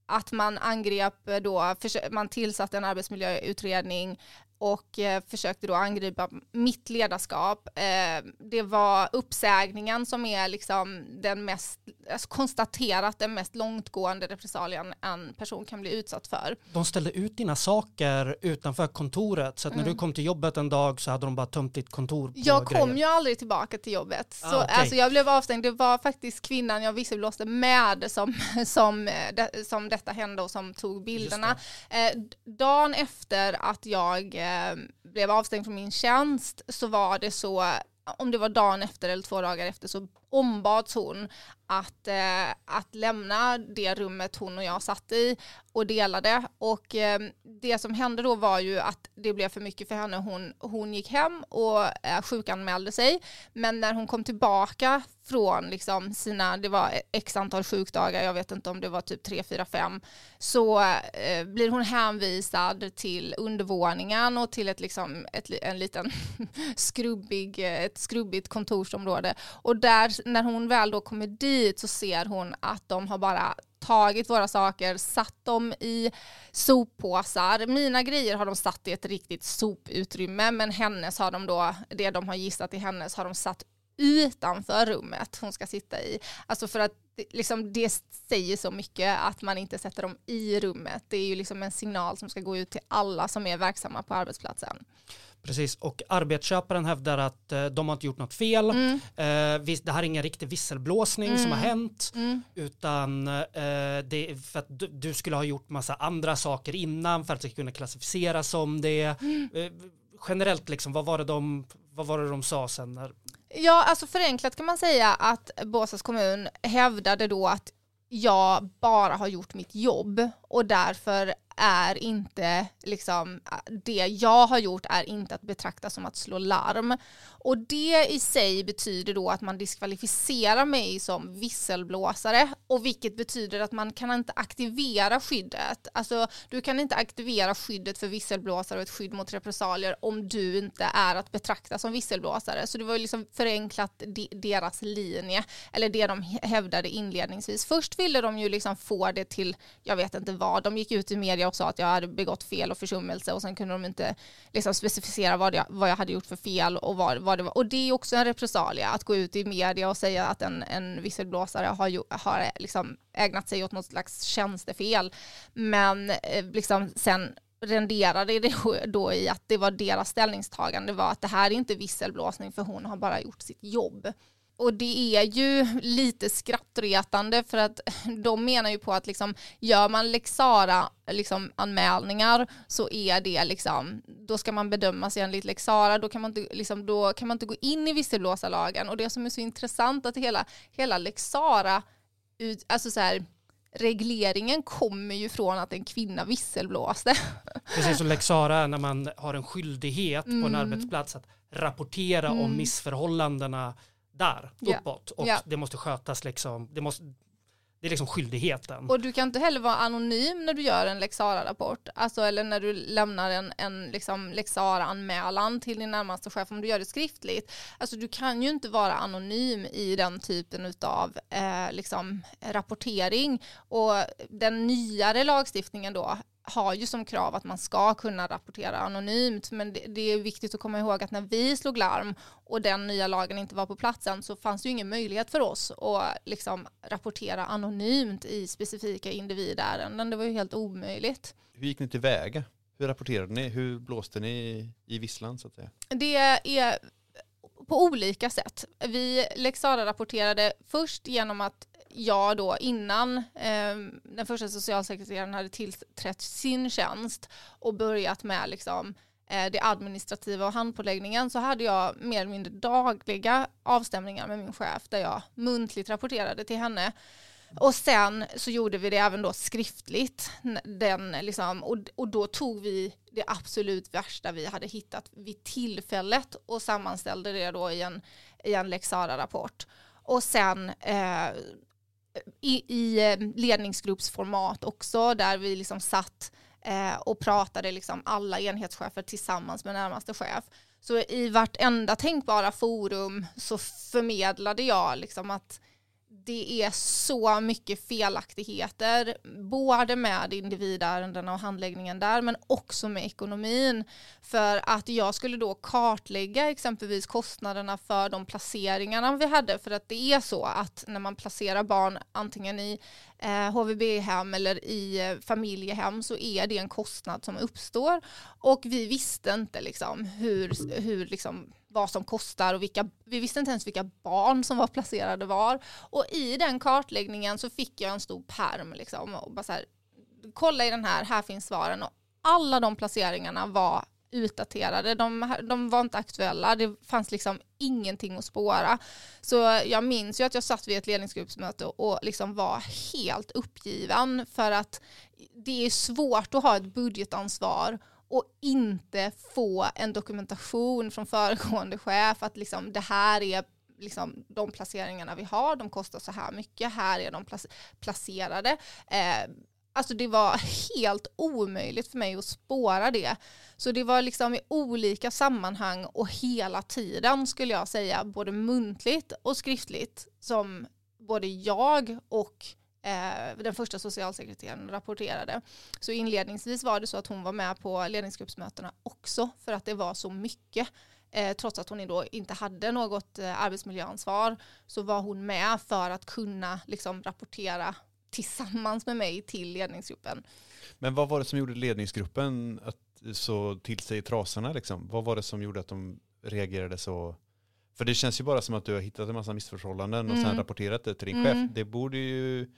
att man angrep då, man tillsatte en arbetsmiljöutredning och eh, försökte då angripa mitt ledarskap. Eh, det var uppsägningen som är liksom den mest, alltså konstaterat den mest långtgående repressalien en person kan bli utsatt för. De ställde ut dina saker utanför kontoret så att när mm. du kom till jobbet en dag så hade de bara tömt ditt kontor på Jag grejer. kom ju aldrig tillbaka till jobbet. Ah, så, okay. alltså, jag blev avstängd, det var faktiskt kvinnan jag visselblåste med som, *laughs* som, som detta hände och som tog bilderna. Eh, dagen efter att jag eh, Eh, blev avstängd från min tjänst så var det så, om det var dagen efter eller två dagar efter så ombads hon att, eh, att lämna det rummet hon och jag satt i och delade. Och eh, det som hände då var ju att det blev för mycket för henne. Hon, hon gick hem och eh, sjukanmälde sig. Men när hon kom tillbaka från liksom sina, det var x antal sjukdagar, jag vet inte om det var typ 3, 4, 5, så eh, blir hon hänvisad till undervåningen och till ett, liksom, ett, en liten *laughs* skrubbig, eh, ett skrubbigt kontorsområde. Och där, när hon väl då kommer dit så ser hon att de har bara tagit våra saker, satt dem i soppåsar. Mina grejer har de satt i ett riktigt soputrymme, men hennes har de då, det de har gissat i hennes har de satt utanför rummet hon ska sitta i. Alltså för att liksom, det säger så mycket att man inte sätter dem i rummet. Det är ju liksom en signal som ska gå ut till alla som är verksamma på arbetsplatsen. Precis, och arbetsköparen hävdar att eh, de har inte gjort något fel. Mm. Eh, det här är ingen riktig visselblåsning som har hänt. Mm. Utan eh, det är för att du, du skulle ha gjort massa andra saker innan för att det ska kunna klassificeras som det. Mm. Generellt, liksom, vad, var det de, vad var det de sa sen? När, Ja, alltså förenklat kan man säga att Båstads kommun hävdade då att jag bara har gjort mitt jobb och därför är inte liksom det jag har gjort är inte att betrakta som att slå larm. Och det i sig betyder då att man diskvalificerar mig som visselblåsare och vilket betyder att man kan inte aktivera skyddet. Alltså du kan inte aktivera skyddet för visselblåsare och ett skydd mot repressalier om du inte är att betrakta som visselblåsare. Så det var ju liksom förenklat deras linje eller det de hävdade inledningsvis. Först ville de ju liksom få det till, jag vet inte vad, de gick ut i media och sa att jag hade begått fel och försummelse och sen kunde de inte liksom specificera vad jag, vad jag hade gjort för fel och vad, vad det var. Och det är också en repressalia att gå ut i media och säga att en, en visselblåsare har, ju, har liksom ägnat sig åt något slags tjänstefel. Men eh, liksom sen renderade det då i att det var deras ställningstagande var att det här är inte visselblåsning för hon har bara gjort sitt jobb. Och det är ju lite skrattretande för att *laughs* de menar ju på att liksom, gör man Lexara liksom, anmälningar så är det liksom, då ska man bedömas enligt Lexara, då kan man inte, liksom, då kan man inte gå in i visselblåsarlagen. Och det som är så intressant att hela, hela Lexara, alltså så här, regleringen kommer ju från att en kvinna visselblåste. *laughs* precis som Lex är när man har en skyldighet på en Mm. arbetsplats att rapportera om Mm. missförhållandena där Ja. uppåt. Och Ja. det måste skötas liksom, det, måste, det är liksom skyldigheten. Och du kan inte heller vara anonym när du gör en Lexara-rapport, alltså eller när du lämnar en, en liksom Lexara-anmälan till din närmaste chef om du gör det skriftligt. Alltså du kan ju inte vara anonym i den typen av eh, liksom, rapportering. Och den nyare lagstiftningen då har ju som krav att man ska kunna rapportera anonymt men det, det är viktigt att komma ihåg att när vi slog larm och den nya lagen inte var på platsen så fanns det ju ingen möjlighet för oss att liksom rapportera anonymt i specifika individärenden. Det var ju helt omöjligt. Hur gick ni tillväga? Hur rapporterade ni? Hur blåste ni i, visslan så att säga? Det är på olika sätt. Vi Lexara rapporterade först genom att jag då innan eh, den första socialsekreteraren hade tillträtt sin tjänst och börjat med liksom, eh, det administrativa och handpåläggningen så hade jag mer eller mindre dagliga avstämningar med min chef där jag muntligt rapporterade till henne. Och sen så gjorde vi det även då skriftligt. Den, liksom, och, och då tog vi det absolut värsta vi hade hittat vid tillfället och sammanställde det då i en, i en Lex rapport Och sen eh, i, i eh, ledningsgruppsformat också där vi liksom satt eh, och pratade liksom alla enhetschefer tillsammans med närmaste chef. Så i vartenda tänkbara forum så förmedlade jag liksom att det är så mycket felaktigheter, både med individärendena och handläggningen där, men också med ekonomin. För att jag skulle då kartlägga exempelvis kostnaderna för de placeringarna vi hade, för att det är så att när man placerar barn antingen i eh, HVB-hem eller i eh, familjehem så är det en kostnad som uppstår. Och vi visste inte liksom hur, hur liksom vad som kostar och vilka, vi visste inte ens vilka barn som var placerade var. Och i den kartläggningen så fick jag en stor perm liksom och bara så här, kolla i den här, här finns svaren och alla de placeringarna var utdaterade, de, de var inte aktuella, det fanns liksom ingenting att spåra. Så jag minns ju att jag satt vid ett ledningsgruppsmöte och liksom var helt uppgiven för att det är svårt att ha ett budgetansvar och inte få en dokumentation från föregående chef att liksom det här är liksom de placeringarna vi har, de kostar så här mycket, här är de placerade. Eh, Alltså det var helt omöjligt för mig att spåra det. Så det var liksom i olika sammanhang och hela tiden skulle jag säga, både muntligt och skriftligt, som både jag och den första socialsekreteraren rapporterade. Så inledningsvis var det så att hon var med på ledningsgruppsmötena också för att det var så mycket. Eh, trots att hon då inte hade något eh, arbetsmiljöansvar så var hon med för att kunna liksom, rapportera tillsammans med mig till ledningsgruppen. Men vad var det som gjorde ledningsgruppen att så till sig i trasorna liksom? Vad var det som gjorde att de reagerade så? För det känns ju bara som att du har hittat en massa missförhållanden och Mm. sen rapporterat det till din Mm. chef. Det borde ju,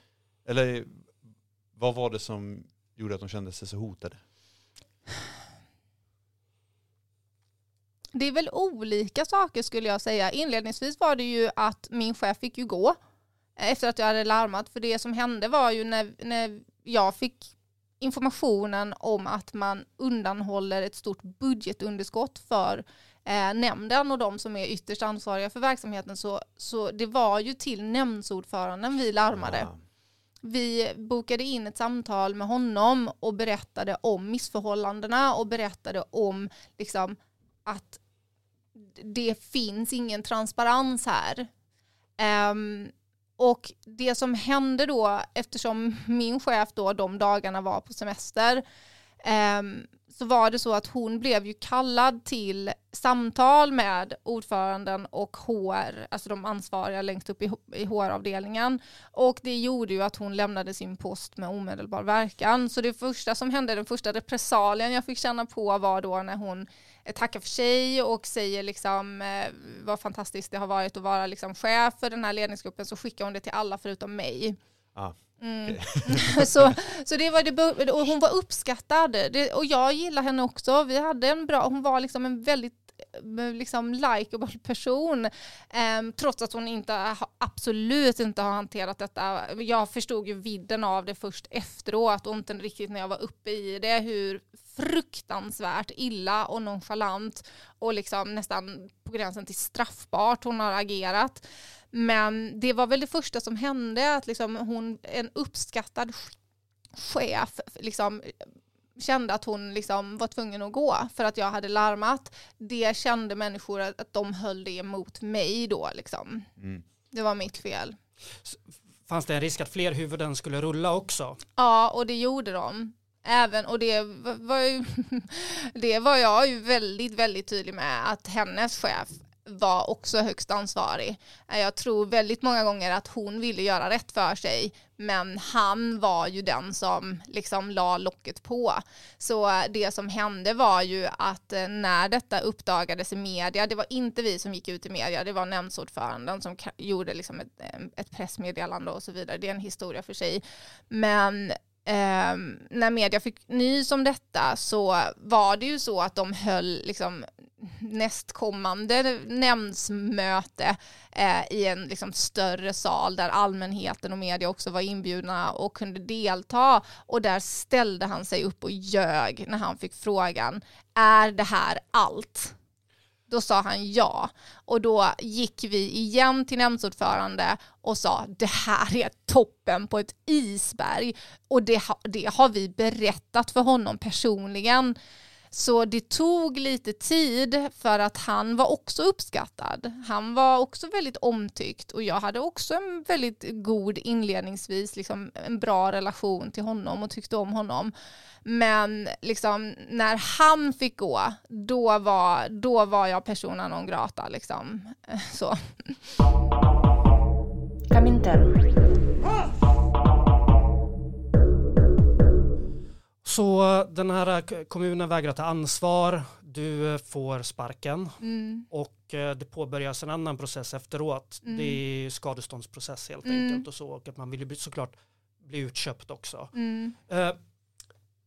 eller vad var det som gjorde att de kände sig så hotade? Det är väl olika saker skulle jag säga. Inledningsvis var det ju att min chef fick ju gå eh, efter att jag hade larmat. För det som hände var ju när, när jag fick informationen om att man undanhåller ett stort budgetunderskott för eh, nämnden och de som är ytterst ansvariga för verksamheten så, så det var ju till nämndsordföranden vi larmade. Ah. Vi bokade in ett samtal med honom och berättade om missförhållandena och berättade om liksom, att det finns ingen transparens här. Um, och det som hände då, eftersom min chef då de dagarna var på semester, um, så var det så att hon blev ju kallad till samtal med ordföranden och HR, alltså de ansvariga längst upp i, HR-avdelningen. Och det gjorde ju att hon lämnade sin post med omedelbar verkan. Så det första som hände, den första repressalien jag fick känna på var då när hon tackar för sig och säger liksom eh, vad fantastiskt det har varit att vara liksom chef för den här ledningsgruppen så skickar hon det till alla förutom mig. Ah, Mm. *laughs* så, så det var det, och hon var uppskattad det, och jag gillar henne också. Vi hade en bra, hon var liksom en väldigt eh, liksom likeable person Ehm, trots att hon inte absolut inte har hanterat detta. Jag förstod ju vidden av det först efteråt och inte riktigt när jag var uppe i det hur fruktansvärt illa och nonchalant och liksom nästan på gränsen till straffbart hon har agerat. Men det var väl det första som hände, att liksom hon, en uppskattad ch- chef liksom, kände att hon liksom var tvungen att gå för att jag hade larmat. Det kände människor att, att de höll det emot mig då. Liksom. mm. Det var mitt fel. Fanns det en risk att fler huvuden skulle rulla också? Ja, och det gjorde de. Även, och det var, ju, *laughs* det var jag ju väldigt, väldigt tydlig med att hennes chef var också högst ansvarig. Eh, jag tror väldigt många gånger att hon ville göra rätt för sig, men han var ju den som liksom la locket på. Så eh, det som hände var ju att eh, när detta uppdagades i media, det var inte vi som gick ut i media, det var nämndsordföranden som gjorde liksom ett, ett pressmeddelande och så vidare. Det är en historia för sig. Men Um, när media fick nys om detta så var det ju så att de höll liksom nästkommande nämndsmöte eh, i en liksom större sal där allmänheten och media också var inbjudna och kunde delta och där ställde han sig upp och ljög när han fick frågan är det här allt? Då sa han ja. Och då gick vi igen till nämndsordförande och sa det här är toppen på ett isberg. Och det, ha- det har vi berättat för honom personligen. Så det tog lite tid för att han var också uppskattad. Han var också väldigt omtyckt och jag hade också en väldigt god inledningsvis, liksom en bra relation till honom och tyckte om honom. Men liksom, när han fick gå, då var, då var jag persona non grata. Liksom. *laughs* Så. Comintern. Så den här kommunen vägrar ta ansvar, du eh, får sparken Mm. och eh, det påbörjas en annan process efteråt. Mm. Det är skadeståndsprocess helt Mm. enkelt och så och att man vill ju såklart bli utköpt också. Mm. Eh,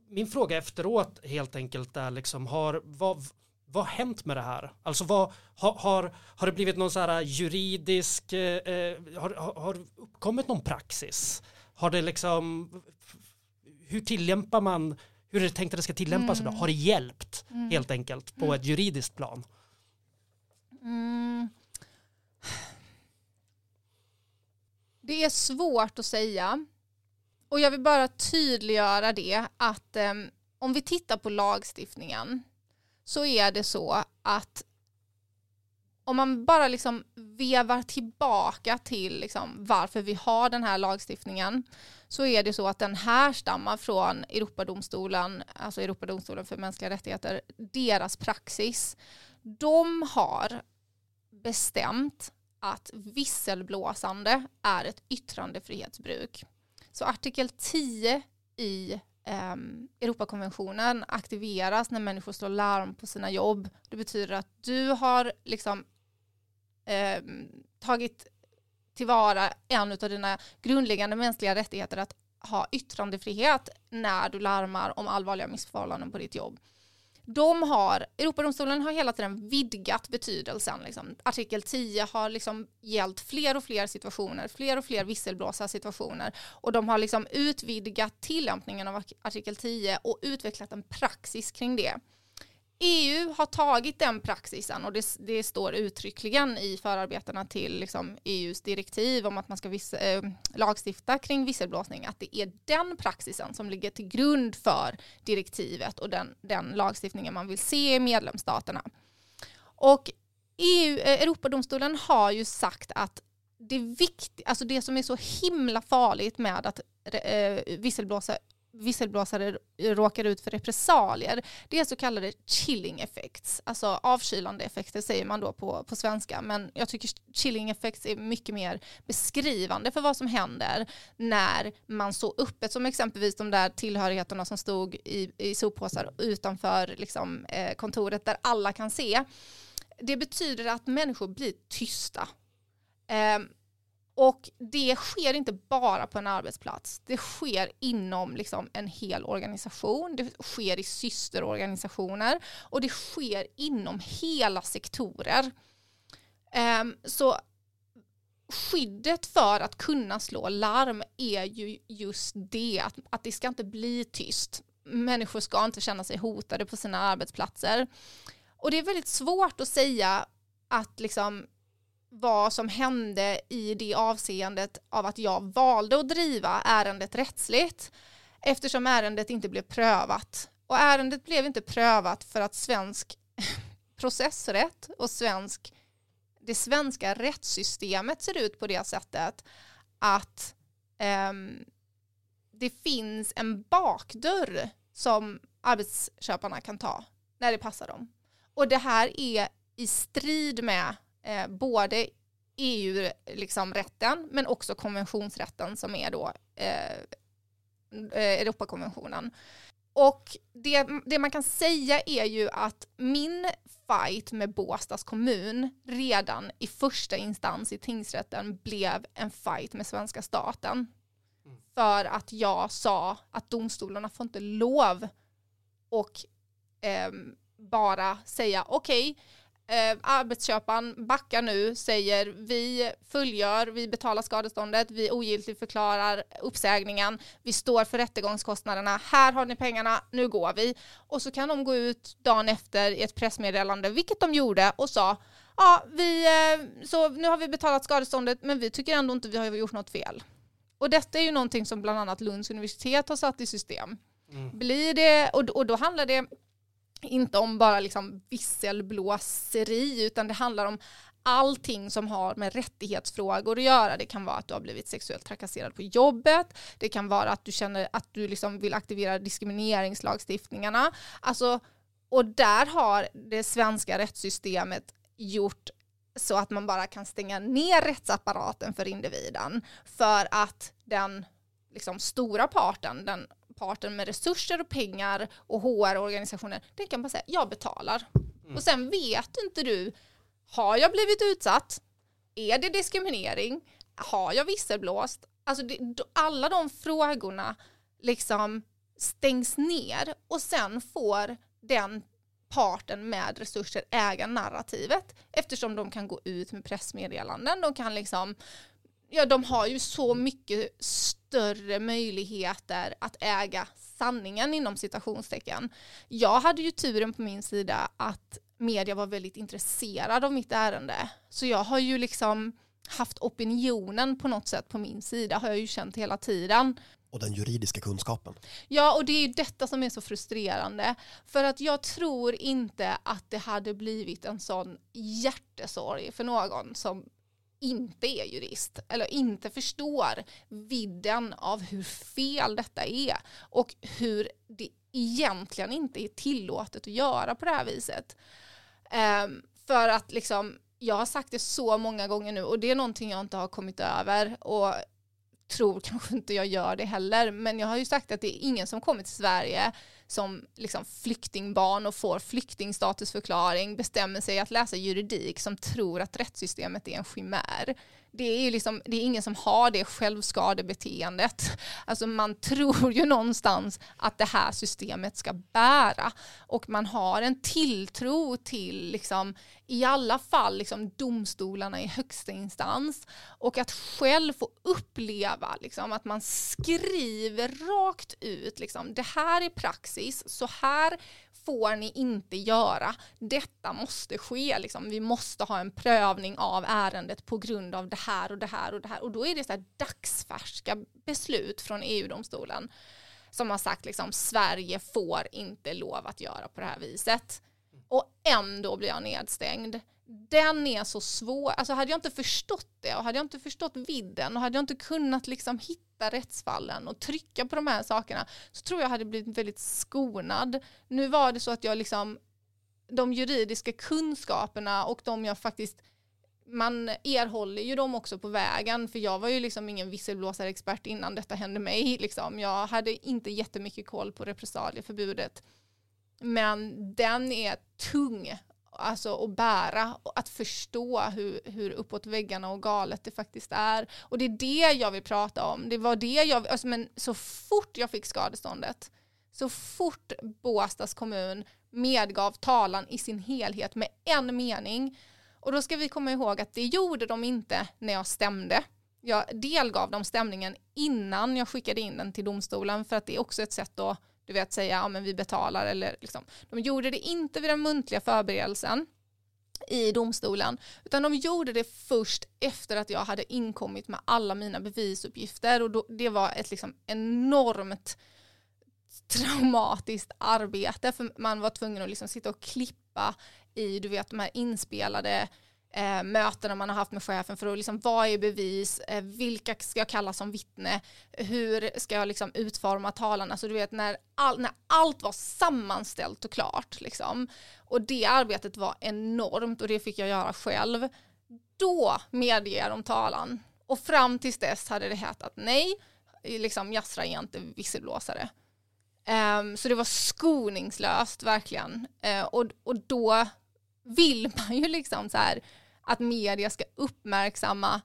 min fråga efteråt helt enkelt är liksom, har, vad, vad har hänt med det här? Alltså vad, har, har, har det blivit någon så här juridisk, eh, har, har, uppkommit någon praxis? Har det liksom, hur tillämpar man, hur är det tänkt att det ska tillämpas Mm. idag? Har det hjälpt Mm. helt enkelt på ett juridiskt plan? Mm. Det är svårt att säga. Och jag vill bara tydliggöra det att em, om vi tittar på lagstiftningen så är det så att om man bara liksom vevar tillbaka till liksom varför vi har den här lagstiftningen så är det så att den härstammar från Europadomstolen, alltså Europadomstolen för mänskliga rättigheter, deras praxis. De har bestämt att visselblåsande är ett yttrandefrihetsbruk. Så artikel 10 i ehm, Europakonventionen aktiveras när människor slår larm på sina jobb. Det betyder att du har liksom eh, tagit tillvara en av dina grundläggande mänskliga rättigheter att ha yttrandefrihet när du larmar om allvarliga missförhållanden på ditt jobb. De har, Europadomstolen har hela tiden vidgat betydelsen. Liksom. Artikel 10 har liksom gällt fler och fler situationer, fler och fler visselblåsarsituationer och de har liksom utvidgat tillämpningen av artikel 10 och utvecklat en praxis kring det. EU har tagit den praxisen och det, det står uttryckligen i förarbetena till liksom EUs direktiv om att man ska viss, eh, lagstifta kring visselblåsning att det är den praxisen som ligger till grund för direktivet och den, den lagstiftningen man vill se i medlemsstaterna. Och EU, eh, Europadomstolen har ju sagt att det, vikt, alltså det som är så himla farligt med att eh, visselblåsa visselblåsare råkar ut för repressalier, det är så kallade chilling effects, alltså avkylande effekter säger man då på, på svenska, men jag tycker chilling effects är mycket mer beskrivande för vad som händer när man så öppet, som exempelvis de där tillhörigheterna som stod i, i soppåsar utanför liksom, eh, kontoret där alla kan se. Det betyder att människor blir tysta. Eh, och det sker inte bara på en arbetsplats. Det sker inom liksom en hel organisation. Det sker i systerorganisationer och det sker inom hela sektorer. Um, så skyddet för att kunna slå larm är ju just det, att, att det ska inte bli tyst. Människor ska inte känna sig hotade på sina arbetsplatser. Och det är väldigt svårt att säga att liksom vad som hände i det avseendet av att jag valde att driva ärendet rättsligt eftersom ärendet inte blev prövat. Och ärendet blev inte prövat för att svensk *laughs* processrätt och svensk, det svenska rättssystemet ser ut på det sättet att um, det finns en bakdörr som arbetsköparna kan ta när det passar dem. Och det här är i strid med eh, både EU-rätten liksom, rätten, men också konventionsrätten som är då eh, eh, Europakonventionen. Och det, det man kan säga är ju att min fight med Båstads kommun redan i första instans i tingsrätten blev en fight med svenska staten. För att jag sa att domstolarna får inte lov och ehm, bara säga okej, eh, arbetsköparen backar nu, säger vi fullgör, vi betalar skadeståndet, vi ogiltigt förklarar uppsägningen, vi står för rättegångskostnaderna, här har ni pengarna, nu går vi. Och så kan de gå ut dagen efter i ett pressmeddelande, vilket de gjorde, och sa ja, vi, eh, så nu har vi betalat skadeståndet, men vi tycker ändå inte vi har gjort något fel. Och detta är ju någonting som bland annat Lunds universitet har satt i system. Mm. Blir det, och, och då handlar det inte om bara liksom visselblåseri utan det handlar om allting som har med rättighetsfrågor att göra. Det kan vara att du har blivit sexuellt trakasserad på jobbet. Det kan vara att du känner att du liksom vill aktivera diskrimineringslagstiftningarna. Alltså, och där har det svenska rättssystemet gjort så att man bara kan stänga ner rättsapparaten för individen för att den liksom, stora parten, den parten med resurser och pengar och HR-organisationer, den kan bara säga jag betalar. Och sen vet inte du, har jag blivit utsatt? Är det diskriminering? Har jag visselblåst? Alltså det, alla de frågorna liksom stängs ner och sen får den parten med resurser äga narrativet eftersom de kan gå ut med pressmeddelanden, de kan liksom Ja, de har ju så mycket större möjligheter att äga sanningen inom citationstecken. Jag hade ju turen på min sida att media var väldigt intresserad av mitt ärende. Så jag har ju liksom haft opinionen på något sätt på min sida, har jag ju känt hela tiden. Och den juridiska kunskapen. Ja, och det är ju detta som är så frustrerande. För att jag tror inte att det hade blivit en sån hjärtesorg för någon som inte är jurist eller inte förstår vidden av hur fel detta är och hur det egentligen inte är tillåtet att göra på det här viset. Um, för att liksom, jag har sagt det så många gånger nu och det är någonting jag inte har kommit över och tror kanske inte jag gör det heller, men jag har ju sagt att det är ingen som kommer till Sverige som liksom flyktingbarn och får flyktingstatusförklaring bestämmer sig att läsa juridik som tror att rättssystemet är en chimär. Det är ju liksom, det är ingen som har det självskadebeteendet. Alltså man tror ju någonstans att det här systemet ska bära och man har en tilltro till liksom, i alla fall liksom, domstolarna i högsta instans och att själv få uppleva liksom, att man skriver rakt ut liksom, det här är praxis, så här får ni inte göra. Detta måste ske. Liksom. Vi måste ha en prövning av ärendet på grund av det här och det här och det här. Och då är det så här dagsfärska beslut från EU-domstolen som har sagt liksom Sverige får inte lov att göra på det här viset. Och ändå blir jag nedstängd. Den är så svår, alltså hade jag inte förstått det och hade jag inte förstått vidden och hade jag inte kunnat liksom hitta rättsfallen och trycka på de här sakerna så tror jag hade blivit väldigt skonad. Nu var det så att jag liksom, de juridiska kunskaperna och de jag faktiskt man erhåller ju dem också på vägen för jag var ju liksom ingen visselblåsarexpert innan detta hände mig. Liksom. Jag hade inte jättemycket koll på repressalieförbudet. Men den är tung alltså att bära och att förstå hur, hur uppåt väggarna och galet det faktiskt är. Och det är det jag vill prata om. Det var det jag, alltså, men så fort jag fick skadeståndet, så fort Båstads kommun medgav talan i sin helhet med en mening, och då ska vi komma ihåg att det gjorde de inte när jag stämde. Jag delgav dem stämningen innan jag skickade in den till domstolen för att det är också ett sätt att du vet säga ja men vi betalar eller liksom. De gjorde det inte vid den muntliga förberedelsen i domstolen, utan de gjorde det först efter att jag hade inkommit med alla mina bevisuppgifter och då, det var ett liksom enormt traumatiskt arbete för man var tvungen att liksom sitta och klippa i du vet de här inspelade eh, mötena man har haft med chefen för att liksom, vad är bevis, eh, vilka ska jag kalla som vittne, hur ska jag liksom utforma talan, alltså du vet när, all, när allt var sammanställt och klart liksom. Och det arbetet var enormt och det fick jag göra själv. Då medger de talan och fram tills dess hade det hetat nej, liksom Jasra är inte visselblåsare. Um, så det var skoningslöst verkligen. Uh, och, och då vill man ju liksom så här att media ska uppmärksamma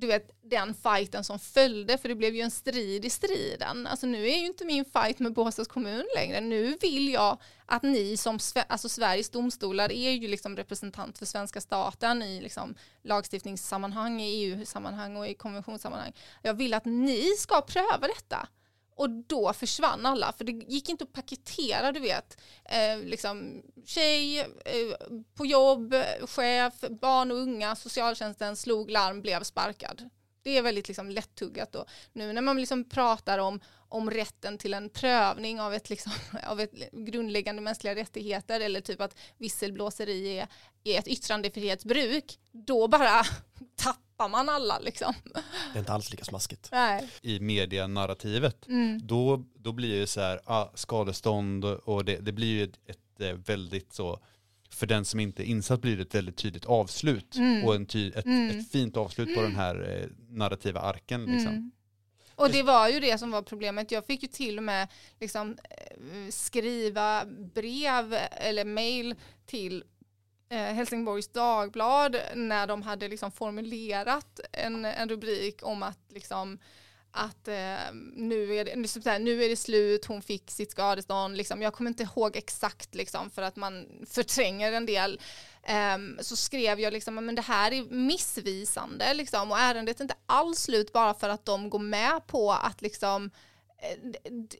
du vet, den fighten som följde, för det blev ju en strid i striden. Alltså nu är ju inte min fight med Båstads kommun längre. Nu vill jag att ni som, alltså Sveriges domstolar är ju liksom representant för svenska staten i liksom lagstiftningssammanhang, i EU-sammanhang och i konventionssammanhang. Jag vill att ni ska pröva detta. Och då försvann alla, för det gick inte att paketera, du vet. Eh, liksom, tjej, eh, på jobb, chef, barn och unga, socialtjänsten slog larm, blev sparkad. Det är väldigt liksom, lättuggat. då. nu när man liksom pratar om, om rätten till en prövning av ett, liksom, *laughs* av ett grundläggande mänskliga rättigheter eller typ att visselblåseri är, är ett yttrandefrihetsbruk, då bara *laughs* tappar man alla liksom. Det är inte alls lika smaskigt. Nej. i medianarrativet, Mm. då, då blir det så här, ah, skadestånd och det, det blir ju ett, ett eh, väldigt så, för den som inte är insatt blir det ett väldigt tydligt avslut Mm. och en ty, ett, Mm. ett fint avslut på den här eh, narrativa arken. Liksom. Mm. Och det var ju det som var problemet. Jag fick ju till och med liksom, eh, skriva brev eller mail till Eh, Helsingborgs Dagblad när de hade liksom formulerat en, en rubrik om att liksom, att eh, nu, är det, liksom nu, här, nu är det slut, hon fick sitt skadestånd. Liksom. Jag kommer inte ihåg exakt liksom, för att man förtränger en del. Um, så skrev jag liksom, men det här är missvisande liksom, och ärendet är inte alls slut bara för att de går med på att liksom eh,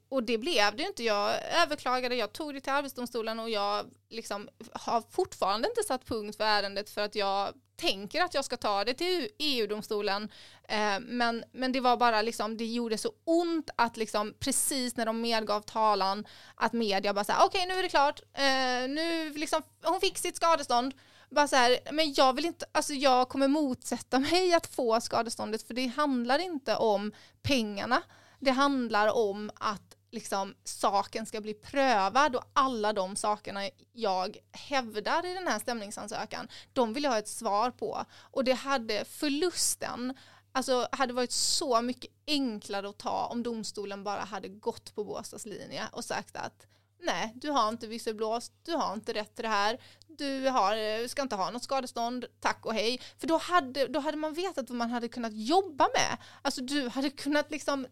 och det blev det ju inte. Jag överklagade, jag tog det till Arbetsdomstolen och jag liksom har fortfarande inte satt punkt för ärendet för att jag tänker att jag ska ta det till EU-domstolen. Eh, men, men det var bara liksom, det gjorde så ont att liksom precis när de medgav talan att media bara så här, okej nu är det klart, eh, nu liksom, hon fick sitt skadestånd. Bara så här, men jag vill inte, alltså jag kommer motsätta mig att få skadeståndet för det handlar inte om pengarna. Det handlar om att liksom, saken ska bli prövad och alla de sakerna jag hävdar i den här stämningsansökan, de vill jag ha ett svar på. Och det hade förlusten, alltså hade varit så mycket enklare att ta om domstolen bara hade gått på Båstads linje och sagt att nej, du har inte visselblåst, du har inte rätt till det här, du har, ska inte ha något skadestånd, tack och hej. För då hade, då hade man vetat vad man hade kunnat jobba med. Alltså du hade kunnat liksom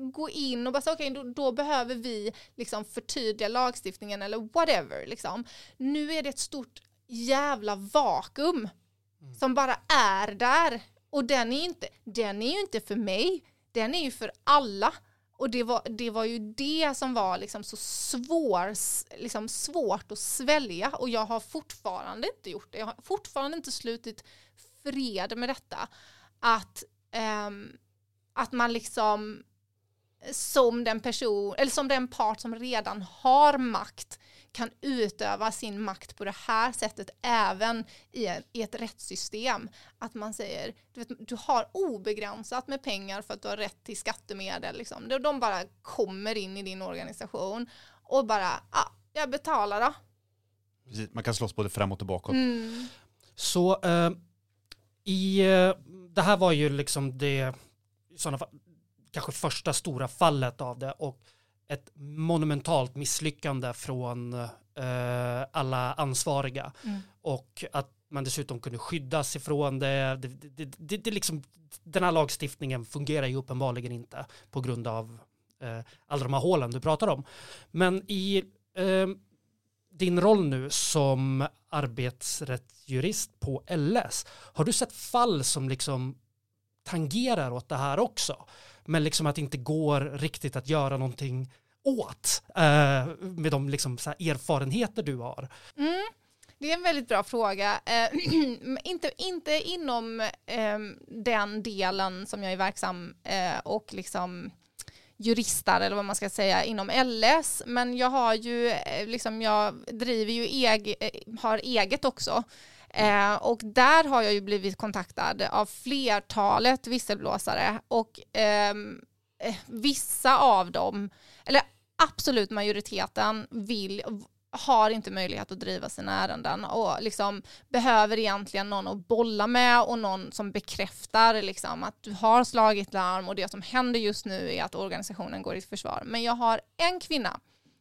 gå in och bara säga okej då, då behöver vi liksom förtydliga lagstiftningen eller whatever liksom. Nu är det ett stort jävla vakuum som bara är där och den är, inte, den är ju inte för mig, den är ju för alla. Och det var, det var ju det som var liksom så svår, liksom svårt att svälja och jag har fortfarande inte gjort det. Jag har fortfarande inte slutit fred med detta. Att, ehm, att man liksom som den person, eller som den part som redan har makt kan utöva sin makt på det här sättet även i, en, i ett rättssystem. Att man säger, du, vet, du har obegränsat med pengar för att du har rätt till skattemedel. Liksom. De- De bara kommer in i din organisation och bara, ah, jag betalar då. Precis, Man kan slåss både framåt och bakåt. Mm. Så eh, i, eh, det här var ju liksom det, i sådana fall, kanske första stora fallet av det och ett monumentalt misslyckande från eh, alla ansvariga. Mm. Och att man dessutom kunde skyddas ifrån det. Det, det, det, det liksom, den här lagstiftningen fungerar ju uppenbarligen inte på grund av eh, alla de här hålen du pratar om. Men i eh, din roll nu som arbetsrättsjurist på LS, har du sett fall som liksom tangerar åt det här också? Men liksom att det inte går riktigt att göra någonting åt eh, med de liksom så här erfarenheter du har. Mm. Det är en väldigt bra fråga. Eh, *clears throat* inte, inte inom eh, den delen som jag är verksam eh, och liksom juristar eller vad man ska säga inom LS men jag har ju eh, liksom jag driver ju eg, eh, har eget också eh, och där har jag ju blivit kontaktad av flertalet visselblåsare och ehm, eh, vissa av dem eller absolut majoriteten vill har inte möjlighet att driva sina ärenden och liksom behöver egentligen någon att bolla med och någon som bekräftar liksom att du har slagit larm och det som händer just nu är att organisationen går i försvar. Men jag har en kvinna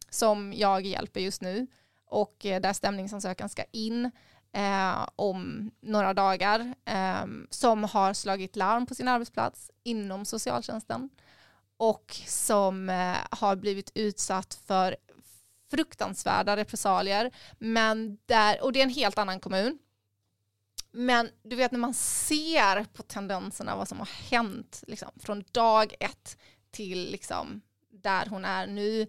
som jag hjälper just nu och eh, där stämningsansökan ska in eh, om några dagar eh, som har slagit larm på sin arbetsplats inom socialtjänsten och som eh, har blivit utsatt för fruktansvärda repressalier. Men där, och det är en helt annan kommun. Men du vet när man ser på tendenserna vad som har hänt liksom, från dag ett till liksom, där hon är nu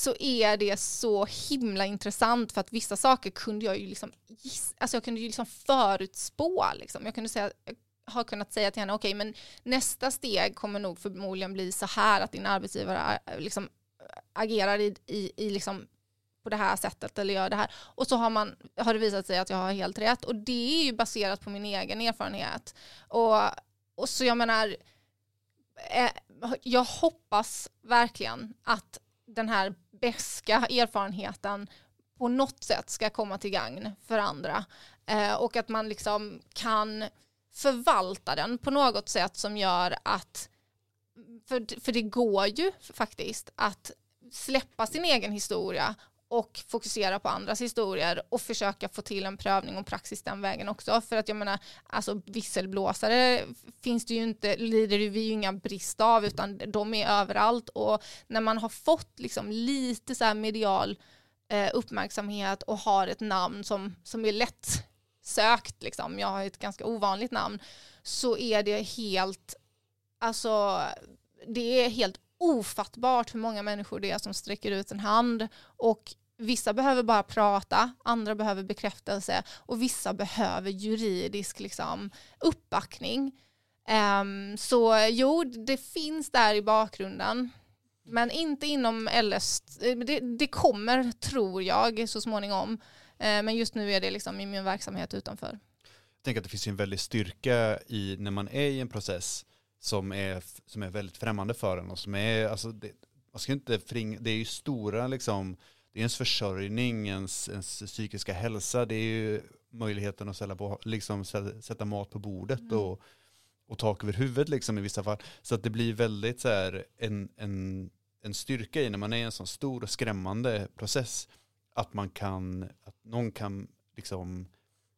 så är det så himla intressant för att vissa saker kunde jag ju liksom, alltså jag kunde ju liksom förutspå. Liksom. Jag kunde säga, har kunnat säga till henne, okej men nästa steg kommer nog förmodligen bli så här att din arbetsgivare äh, äh, liksom, äh, agerar i, i, i liksom på det här sättet eller gör det här. Och så har, man, har det visat sig att jag har helt rätt. Och det är ju baserat på min egen erfarenhet. Och, och så jag menar, eh, jag hoppas verkligen att den här beska erfarenheten på något sätt ska komma till gagn för andra. Eh, och att man liksom kan förvalta den på något sätt som gör att, för, för det går ju faktiskt att släppa sin egen historia och fokusera på andras historier och försöka få till en prövning och praxis den vägen också. För att jag menar, alltså visselblåsare finns det ju inte, lider vi ju inga brist av utan de är överallt och när man har fått liksom lite så här medial eh, uppmärksamhet och har ett namn som, som är lätt sökt, liksom. jag har ett ganska ovanligt namn, så är det helt, alltså det är helt ofattbart hur många människor det är som sträcker ut en hand och vissa behöver bara prata, andra behöver bekräftelse och vissa behöver juridisk liksom, uppbackning. Um, så jo, det finns där i bakgrunden. Men inte inom LS, eh, det, det kommer tror jag så småningom. Uh, men just nu är det liksom i min verksamhet utanför. Jag tänker att det finns en väldig styrka i när man är i en process som är, som är väldigt främmande för en och som är, alltså det, man ska inte fringa, det är ju stora liksom, det är ens försörjning, ens, ens psykiska hälsa, det är ju möjligheten att sätta, på, liksom, sätta mat på bordet mm. och, och tak över huvudet liksom i vissa fall. Så att det blir väldigt så här en, en, en styrka i när man är i en sån stor och skrämmande process att man kan, att någon kan liksom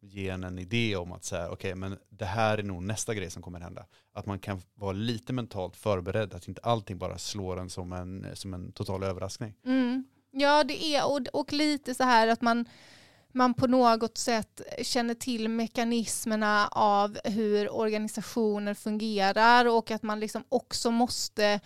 ge en en idé om att säga, okej, okay, men det här är nog nästa grej som kommer hända. Att man kan vara lite mentalt förberedd, att inte allting bara slår en som en, som en total överraskning. Mm. Ja, det är, och, och lite så här att man, man på något sätt känner till mekanismerna av hur organisationer fungerar och att man liksom också måste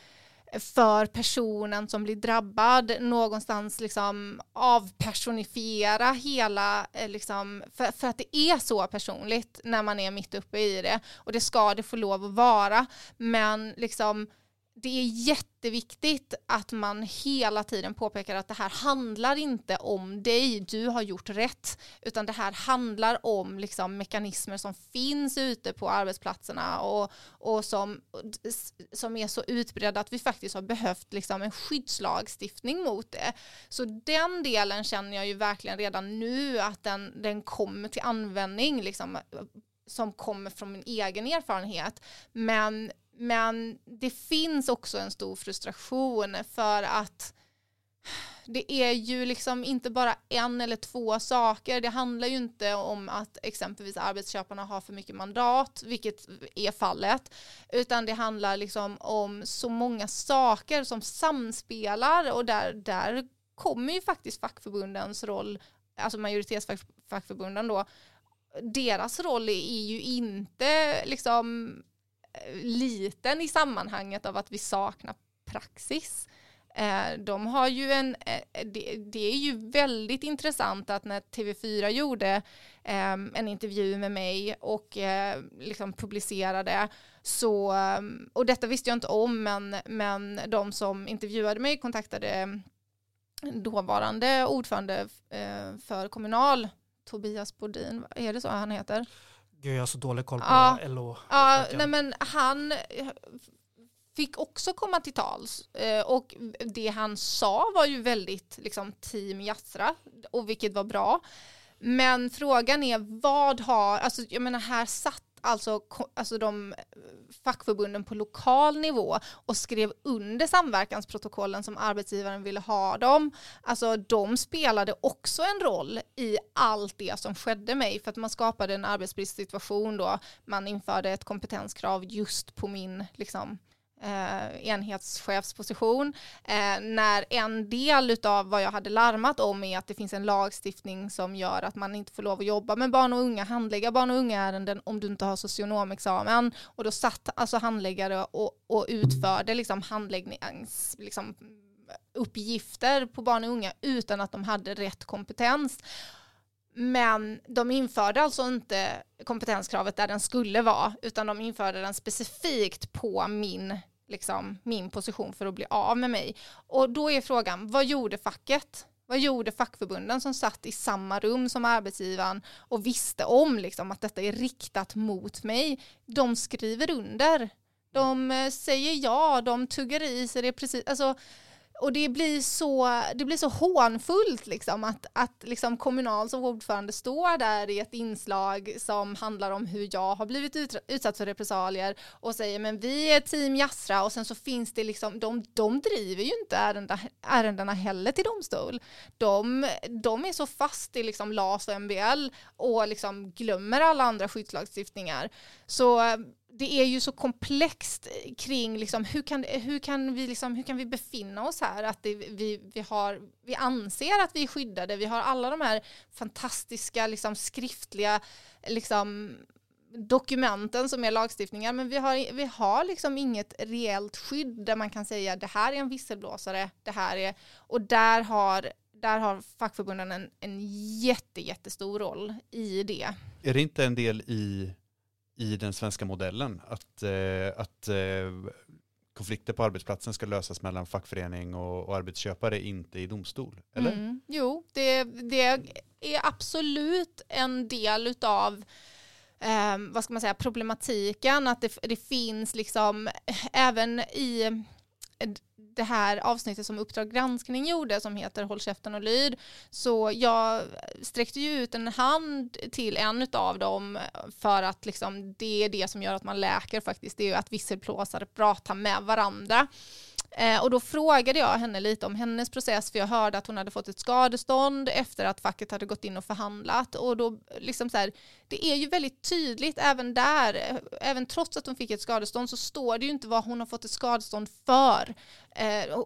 eh, för personen som blir drabbad någonstans liksom avpersonifiera hela, eh, liksom, för, för att det är så personligt när man är mitt uppe i det. Och det ska det få lov att vara. Men liksom det är jätteviktigt att man hela tiden påpekar att det här handlar inte om dig, du har gjort rätt, utan det här handlar om liksom mekanismer som finns ute på arbetsplatserna och, och som, som är så utbredda att vi faktiskt har behövt liksom en skyddslagstiftning mot det. Så den delen känner jag ju verkligen redan nu att den, den kommer till användning, liksom, som kommer från min egen erfarenhet. Men men det finns också en stor frustration för att det är ju liksom inte bara en eller två saker. Det handlar ju inte om att exempelvis arbetsköparna har för mycket mandat, vilket är fallet, utan det handlar liksom om så många saker som samspelar och där, där kommer ju faktiskt fackförbundens roll, alltså majoritetsfackförbunden då, deras roll är ju inte liksom liten i sammanhanget av att vi saknar praxis. Eh, de har ju en, eh, det är ju väldigt intressant att när TV4 gjorde ehm, en intervju med mig och eh, liksom publicerade så, ehm, och detta visste jag inte om men, men de som intervjuade mig kontaktade ehm, dåvarande ordförande för Kommunal, Tobias Bodin, är det så han heter? Gud, jag har så dålig koll på ja, LO. Ja, nej men han fick också komma till tals eh, och det han sa var ju väldigt liksom team Jastra och vilket var bra. Men frågan är vad har, alltså jag menar här satt alltså, alltså de eh, fackförbunden på lokal nivå och skrev under samverkansprotokollen som arbetsgivaren ville ha dem. Alltså de spelade också en roll i allt det som skedde mig för att man skapade en arbetsbristsituation då man införde ett kompetenskrav just på min liksom, eh, enhetschefsposition. Eh, när en del av vad jag hade larmat om är att det finns en lagstiftning som gör att man inte får lov att jobba med barn och unga, handlägga barn och unga ärenden om du inte har socionomexamen. Och då satt alltså handläggare och, och utförde liksom handläggnings, liksom, uppgifter på barn och unga utan att de hade rätt kompetens. Men de införde alltså inte kompetenskravet där den skulle vara, utan de införde den specifikt på min, liksom, min position för att bli av med mig. Och då är frågan, vad gjorde facket? Vad gjorde fackförbunden som satt i samma rum som arbetsgivaren och visste om liksom, att detta är riktat mot mig? De skriver under. De eh, säger ja, de tuggar i sig det precis. Alltså, och det blir så, det blir så hånfullt liksom att, att liksom Kommunal som ordförande står där i ett inslag som handlar om hur jag har blivit ut, utsatt för repressalier och säger men vi är team Jasra och sen så finns det liksom, de, de driver ju inte ärenda, ärendena heller till domstol. De, de är så fast i liksom LAS och MBL och liksom glömmer alla andra skyddslagstiftningar. Så det är ju så komplext eh, kring liksom, hur, kan, eh, hur, kan vi liksom, hur kan vi befinna oss här? Att det, vi, vi, har, vi anser att vi är skyddade, vi har alla de här fantastiska liksom, skriftliga liksom, dokumenten som är lagstiftningar, men vi har, vi har liksom inget reellt skydd där man kan säga det här är en visselblåsare, det här är, och där har, där har fackförbunden en, en jätte, jättestor roll i det. Är det inte en del i, i den svenska modellen att, eh, att eh, konflikter på arbetsplatsen ska lösas mellan fackförening och, och arbetsköpare, inte i domstol? Eller? Mm, jo, det, det är absolut en del utav eh, vad ska man säga, problematiken, att det, det finns liksom eh, även i det här avsnittet som Uppdrag granskning gjorde som heter Håll käften och lyd. Så jag sträckte ju ut en hand till en av dem för att liksom, det är det som gör att man läker faktiskt. Det är ju att visselblåsare pratar med varandra. Eh, och då frågade jag henne lite om hennes process för jag hörde att hon hade fått ett skadestånd efter att facket hade gått in och förhandlat och då liksom så här, det är ju väldigt tydligt även där, eh, även trots att hon fick ett skadestånd så står det ju inte vad hon har fått ett skadestånd för. Eh,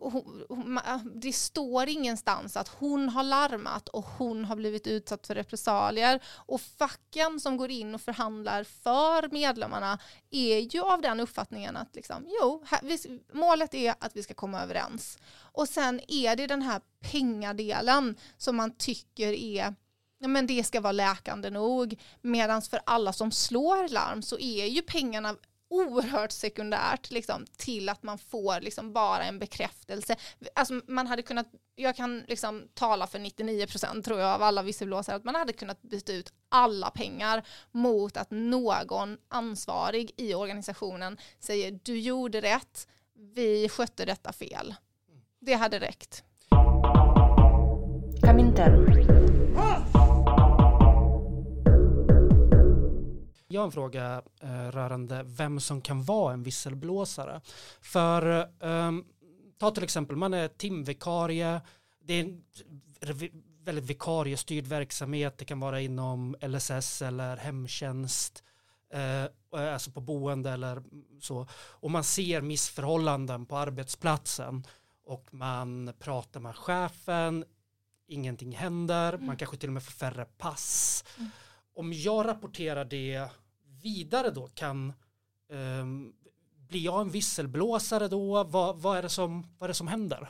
ah, det står ingenstans att hon har larmat och hon har blivit utsatt för repressalier och facken som går in och förhandlar för medlemmarna är ju av den uppfattningen att liksom, jo, här, vi, målet är att vi ska komma överens. Och sen är det den här pengadelen som man tycker är ja, men det ska vara läkande nog. Medan för alla som slår larm så är ju pengarna oerhört sekundärt liksom, till att man får liksom, bara en bekräftelse. Alltså, man hade kunnat, jag kan liksom, tala för 99% tror jag av alla visselblåsare, att man hade kunnat byta ut alla pengar mot att någon ansvarig i organisationen säger du gjorde rätt, vi skötte detta fel. Det hade räckt. Comintern. Jag har en fråga eh, rörande vem som kan vara en visselblåsare. För eh, ta till exempel, man är timvikarie, det är en väldigt vikariestyrd verksamhet, det kan vara inom LSS eller hemtjänst, eh, alltså på boende eller så. Och man ser missförhållanden på arbetsplatsen och man pratar med chefen, ingenting händer, mm. man kanske till och med får färre pass. Mm. Om jag rapporterar det vidare då kan ehm, um, blir jag en visselblåsare då? Vad, vad, är det som, vad är det som händer?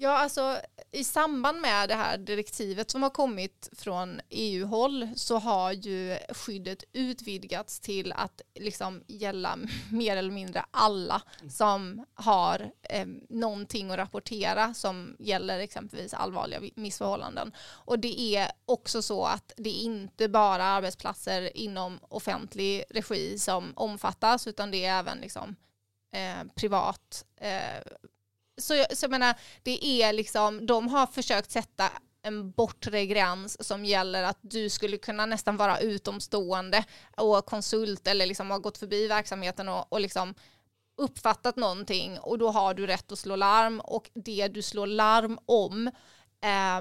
Ja, alltså i samband med det här direktivet som har kommit från EU-håll så har ju skyddet utvidgats till att liksom gälla *laughs* mer eller mindre alla som har eh, någonting att rapportera som gäller exempelvis allvarliga missförhållanden. Och det är också så att det är inte bara arbetsplatser inom offentlig regi som omfattas utan det är även liksom eh, privat eh, så, så jag menar, det är liksom, de har försökt sätta en bortre gräns som gäller att du skulle kunna nästan vara utomstående och konsult eller liksom ha gått förbi verksamheten och, och liksom uppfattat någonting och då har du rätt att slå larm och det du slår larm om eh,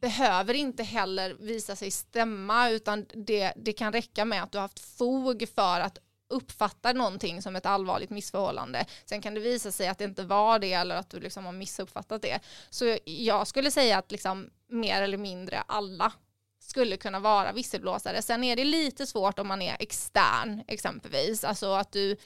behöver inte heller visa sig stämma utan det, det kan räcka med att du har haft fog för att uppfattar någonting som ett allvarligt missförhållande. Sen kan det visa sig att det inte var det eller att du liksom har missuppfattat det. Så jag skulle säga att liksom mer eller mindre alla skulle kunna vara visselblåsare. Sen är det lite svårt om man är extern exempelvis. Alltså att du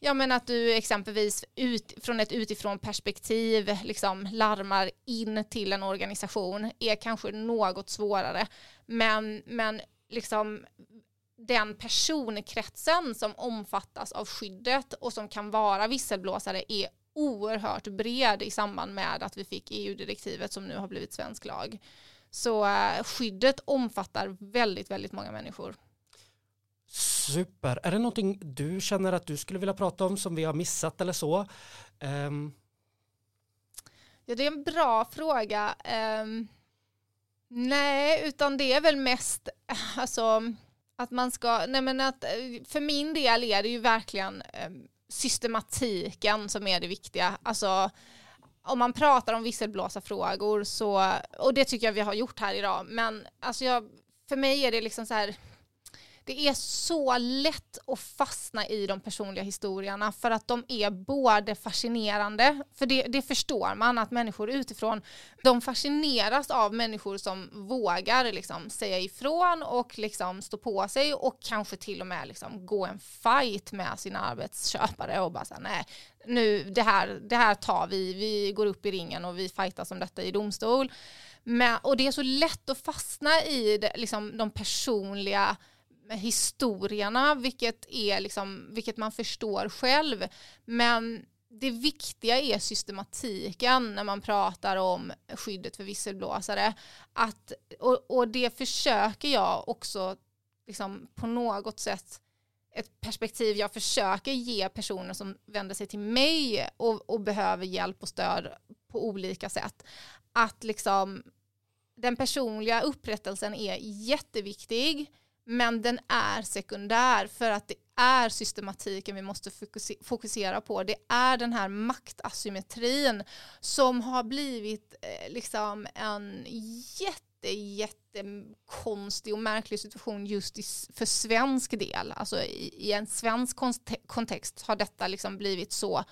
Ja men att du exempelvis ut, från ett utifrån perspektiv liksom larmar in till en organisation är kanske något svårare. Men, men liksom den personkretsen som omfattas av skyddet och som kan vara visselblåsare är oerhört bred i samband med att vi fick EU-direktivet som nu har blivit svensk lag. Så eh, skyddet omfattar väldigt, väldigt många människor. Super. Är det någonting du känner att du skulle vilja prata om som vi har missat eller så? Um... Ja, det är en bra fråga. Ehm, nej, utan det är väl mest alltså, att man ska, nej men att eh, för min del är det ju verkligen ehm, systematiken som är det viktiga. Alltså, om man pratar om visselblåsarfrågor så, och det tycker jag vi har gjort här idag, men alltså jag, för mig är det liksom så här, det är så lätt att fastna i de personliga historierna för att de är både fascinerande, för det, det förstår man att människor utifrån, de fascineras av människor som vågar liksom säga ifrån och liksom stå på sig och kanske till och med liksom gå en fight med sina arbetsköpare och bara säga nej, nu det här, det här tar vi, vi går upp i ringen och vi fightas om detta i domstol. Men, och det är så lätt att fastna i det, liksom, de personliga med historierna, vilket, är liksom, vilket man förstår själv. Men det viktiga är systematiken när man pratar om skyddet för visselblåsare. Att, och, och det försöker jag också liksom, på något sätt ett perspektiv jag försöker ge personer som vänder sig till mig och, och behöver hjälp och stöd på olika sätt. Att liksom den personliga upprättelsen är jätteviktig men den är sekundär för att det är systematiken vi måste fokusera på. Det är den här maktasymmetrin som har blivit eh, liksom en jätte, jättekonstig och märklig situation just i, för svensk del. Alltså i, i en svensk kontext har detta liksom blivit så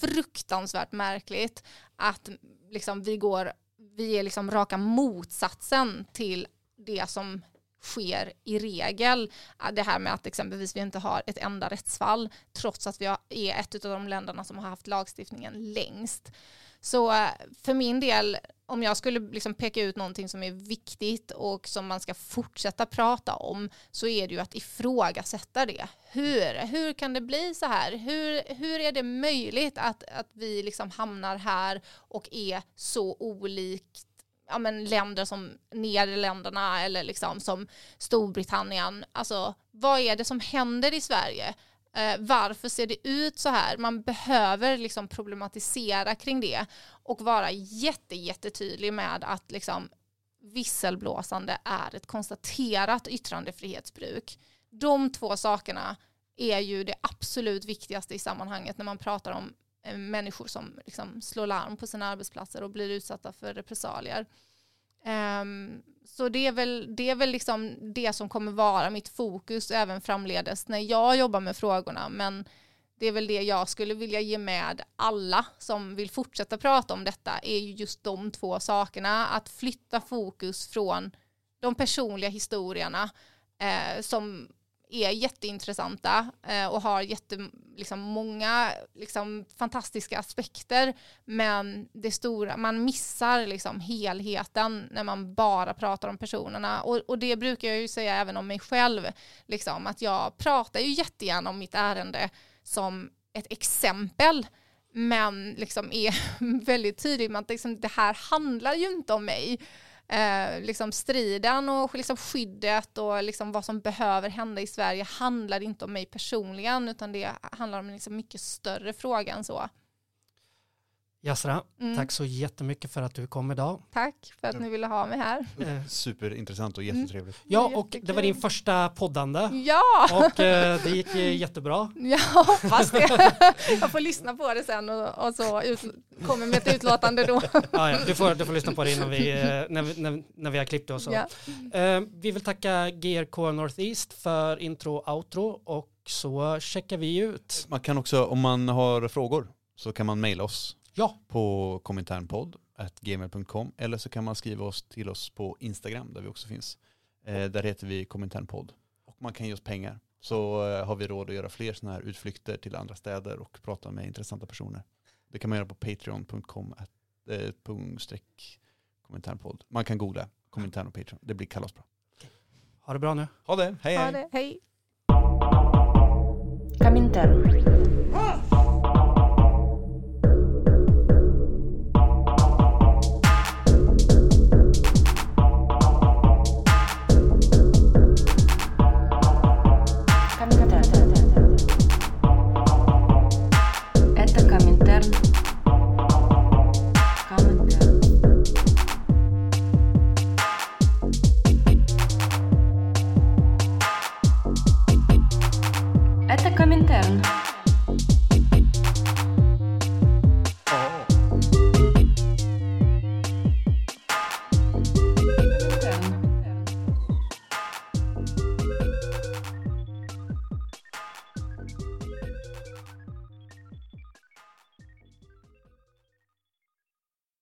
fruktansvärt märkligt att liksom vi går vi är liksom raka motsatsen till det som sker i regel. Eh, det här med att exempelvis vi inte har ett enda rättsfall trots att vi är ett av de länderna som har haft lagstiftningen längst. Så eh, för min del, om jag skulle liksom peka ut någonting som är viktigt och som man ska fortsätta prata om så är det ju att ifrågasätta det. Hur, hur kan det bli så här? Hur, hur är det möjligt att, att vi liksom hamnar här och är så olikt ja, men länder som Nederländerna eller liksom som Storbritannien. Alltså vad är det som händer i Sverige? Eh, varför ser det ut så här? Man behöver liksom problematisera kring det och vara jätte, jättetydlig med att liksom visselblåsande är ett konstaterat yttrandefrihetsbruk. De två sakerna är ju det absolut viktigaste i sammanhanget när man pratar om Eh, människor som liksom slår larm på sina arbetsplatser och blir utsatta för repressalier. Um, så det är väl, det, är väl liksom det som kommer vara mitt fokus även framledes när jag jobbar med frågorna. Men det är väl det jag skulle vilja ge med alla som vill fortsätta prata om detta är ju just de två sakerna. Att flytta fokus från de personliga historierna eh, som är jätteintressanta eh, och har jättemånga liksom, liksom, fantastiska aspekter. Men det stora, man missar liksom, helheten när man bara pratar om personerna. Och, och det brukar jag ju säga även om mig själv. Liksom, att jag pratar ju jättegärna om mitt ärende som ett exempel men liksom är *laughs* väldigt tydlig med att liksom, det här handlar ju inte om mig eh, liksom striden och liksom skyddet och liksom vad som behöver hända i Sverige handlar inte om mig personligen utan det handlar om en liksom mycket större fråga än så. Jasra, Mm. tack så jättemycket för att du kom idag. Tack för att ni ville ha mig här. Eh, Superintressant och jättetrevligt. Ja, Det är och det var din första poddande Ja, och eh, det gick eh, jättebra. jag hoppas det. Jag får lyssna på det sen och, och så ut, kommer med ett utlåtande då. Ja, ja, du, får, du får lyssna på det innan vi, eh, när, vi, när, när vi har klippt det och så. Ja. Eh, vi vill tacka GRK Northeast för intro och outro och så checkar vi ut. Man kan också, om man har frågor, så kan man mejla oss Ja, på kominternpodd.gmail.com eller så kan man skriva oss till oss på Instagram där vi också finns. Eh, där heter vi kominternpodd. Och man kan ge oss pengar. Så eh, har vi råd att göra fler sådana här utflykter till andra städer och prata med intressanta personer. Det kan man göra på patreon.com eh, kominternpodd. Man kan googla komintern och Patreon. Det blir kalasbra. ha det bra nu. Ha det, hej Ha hej. det. Hej. Comintern.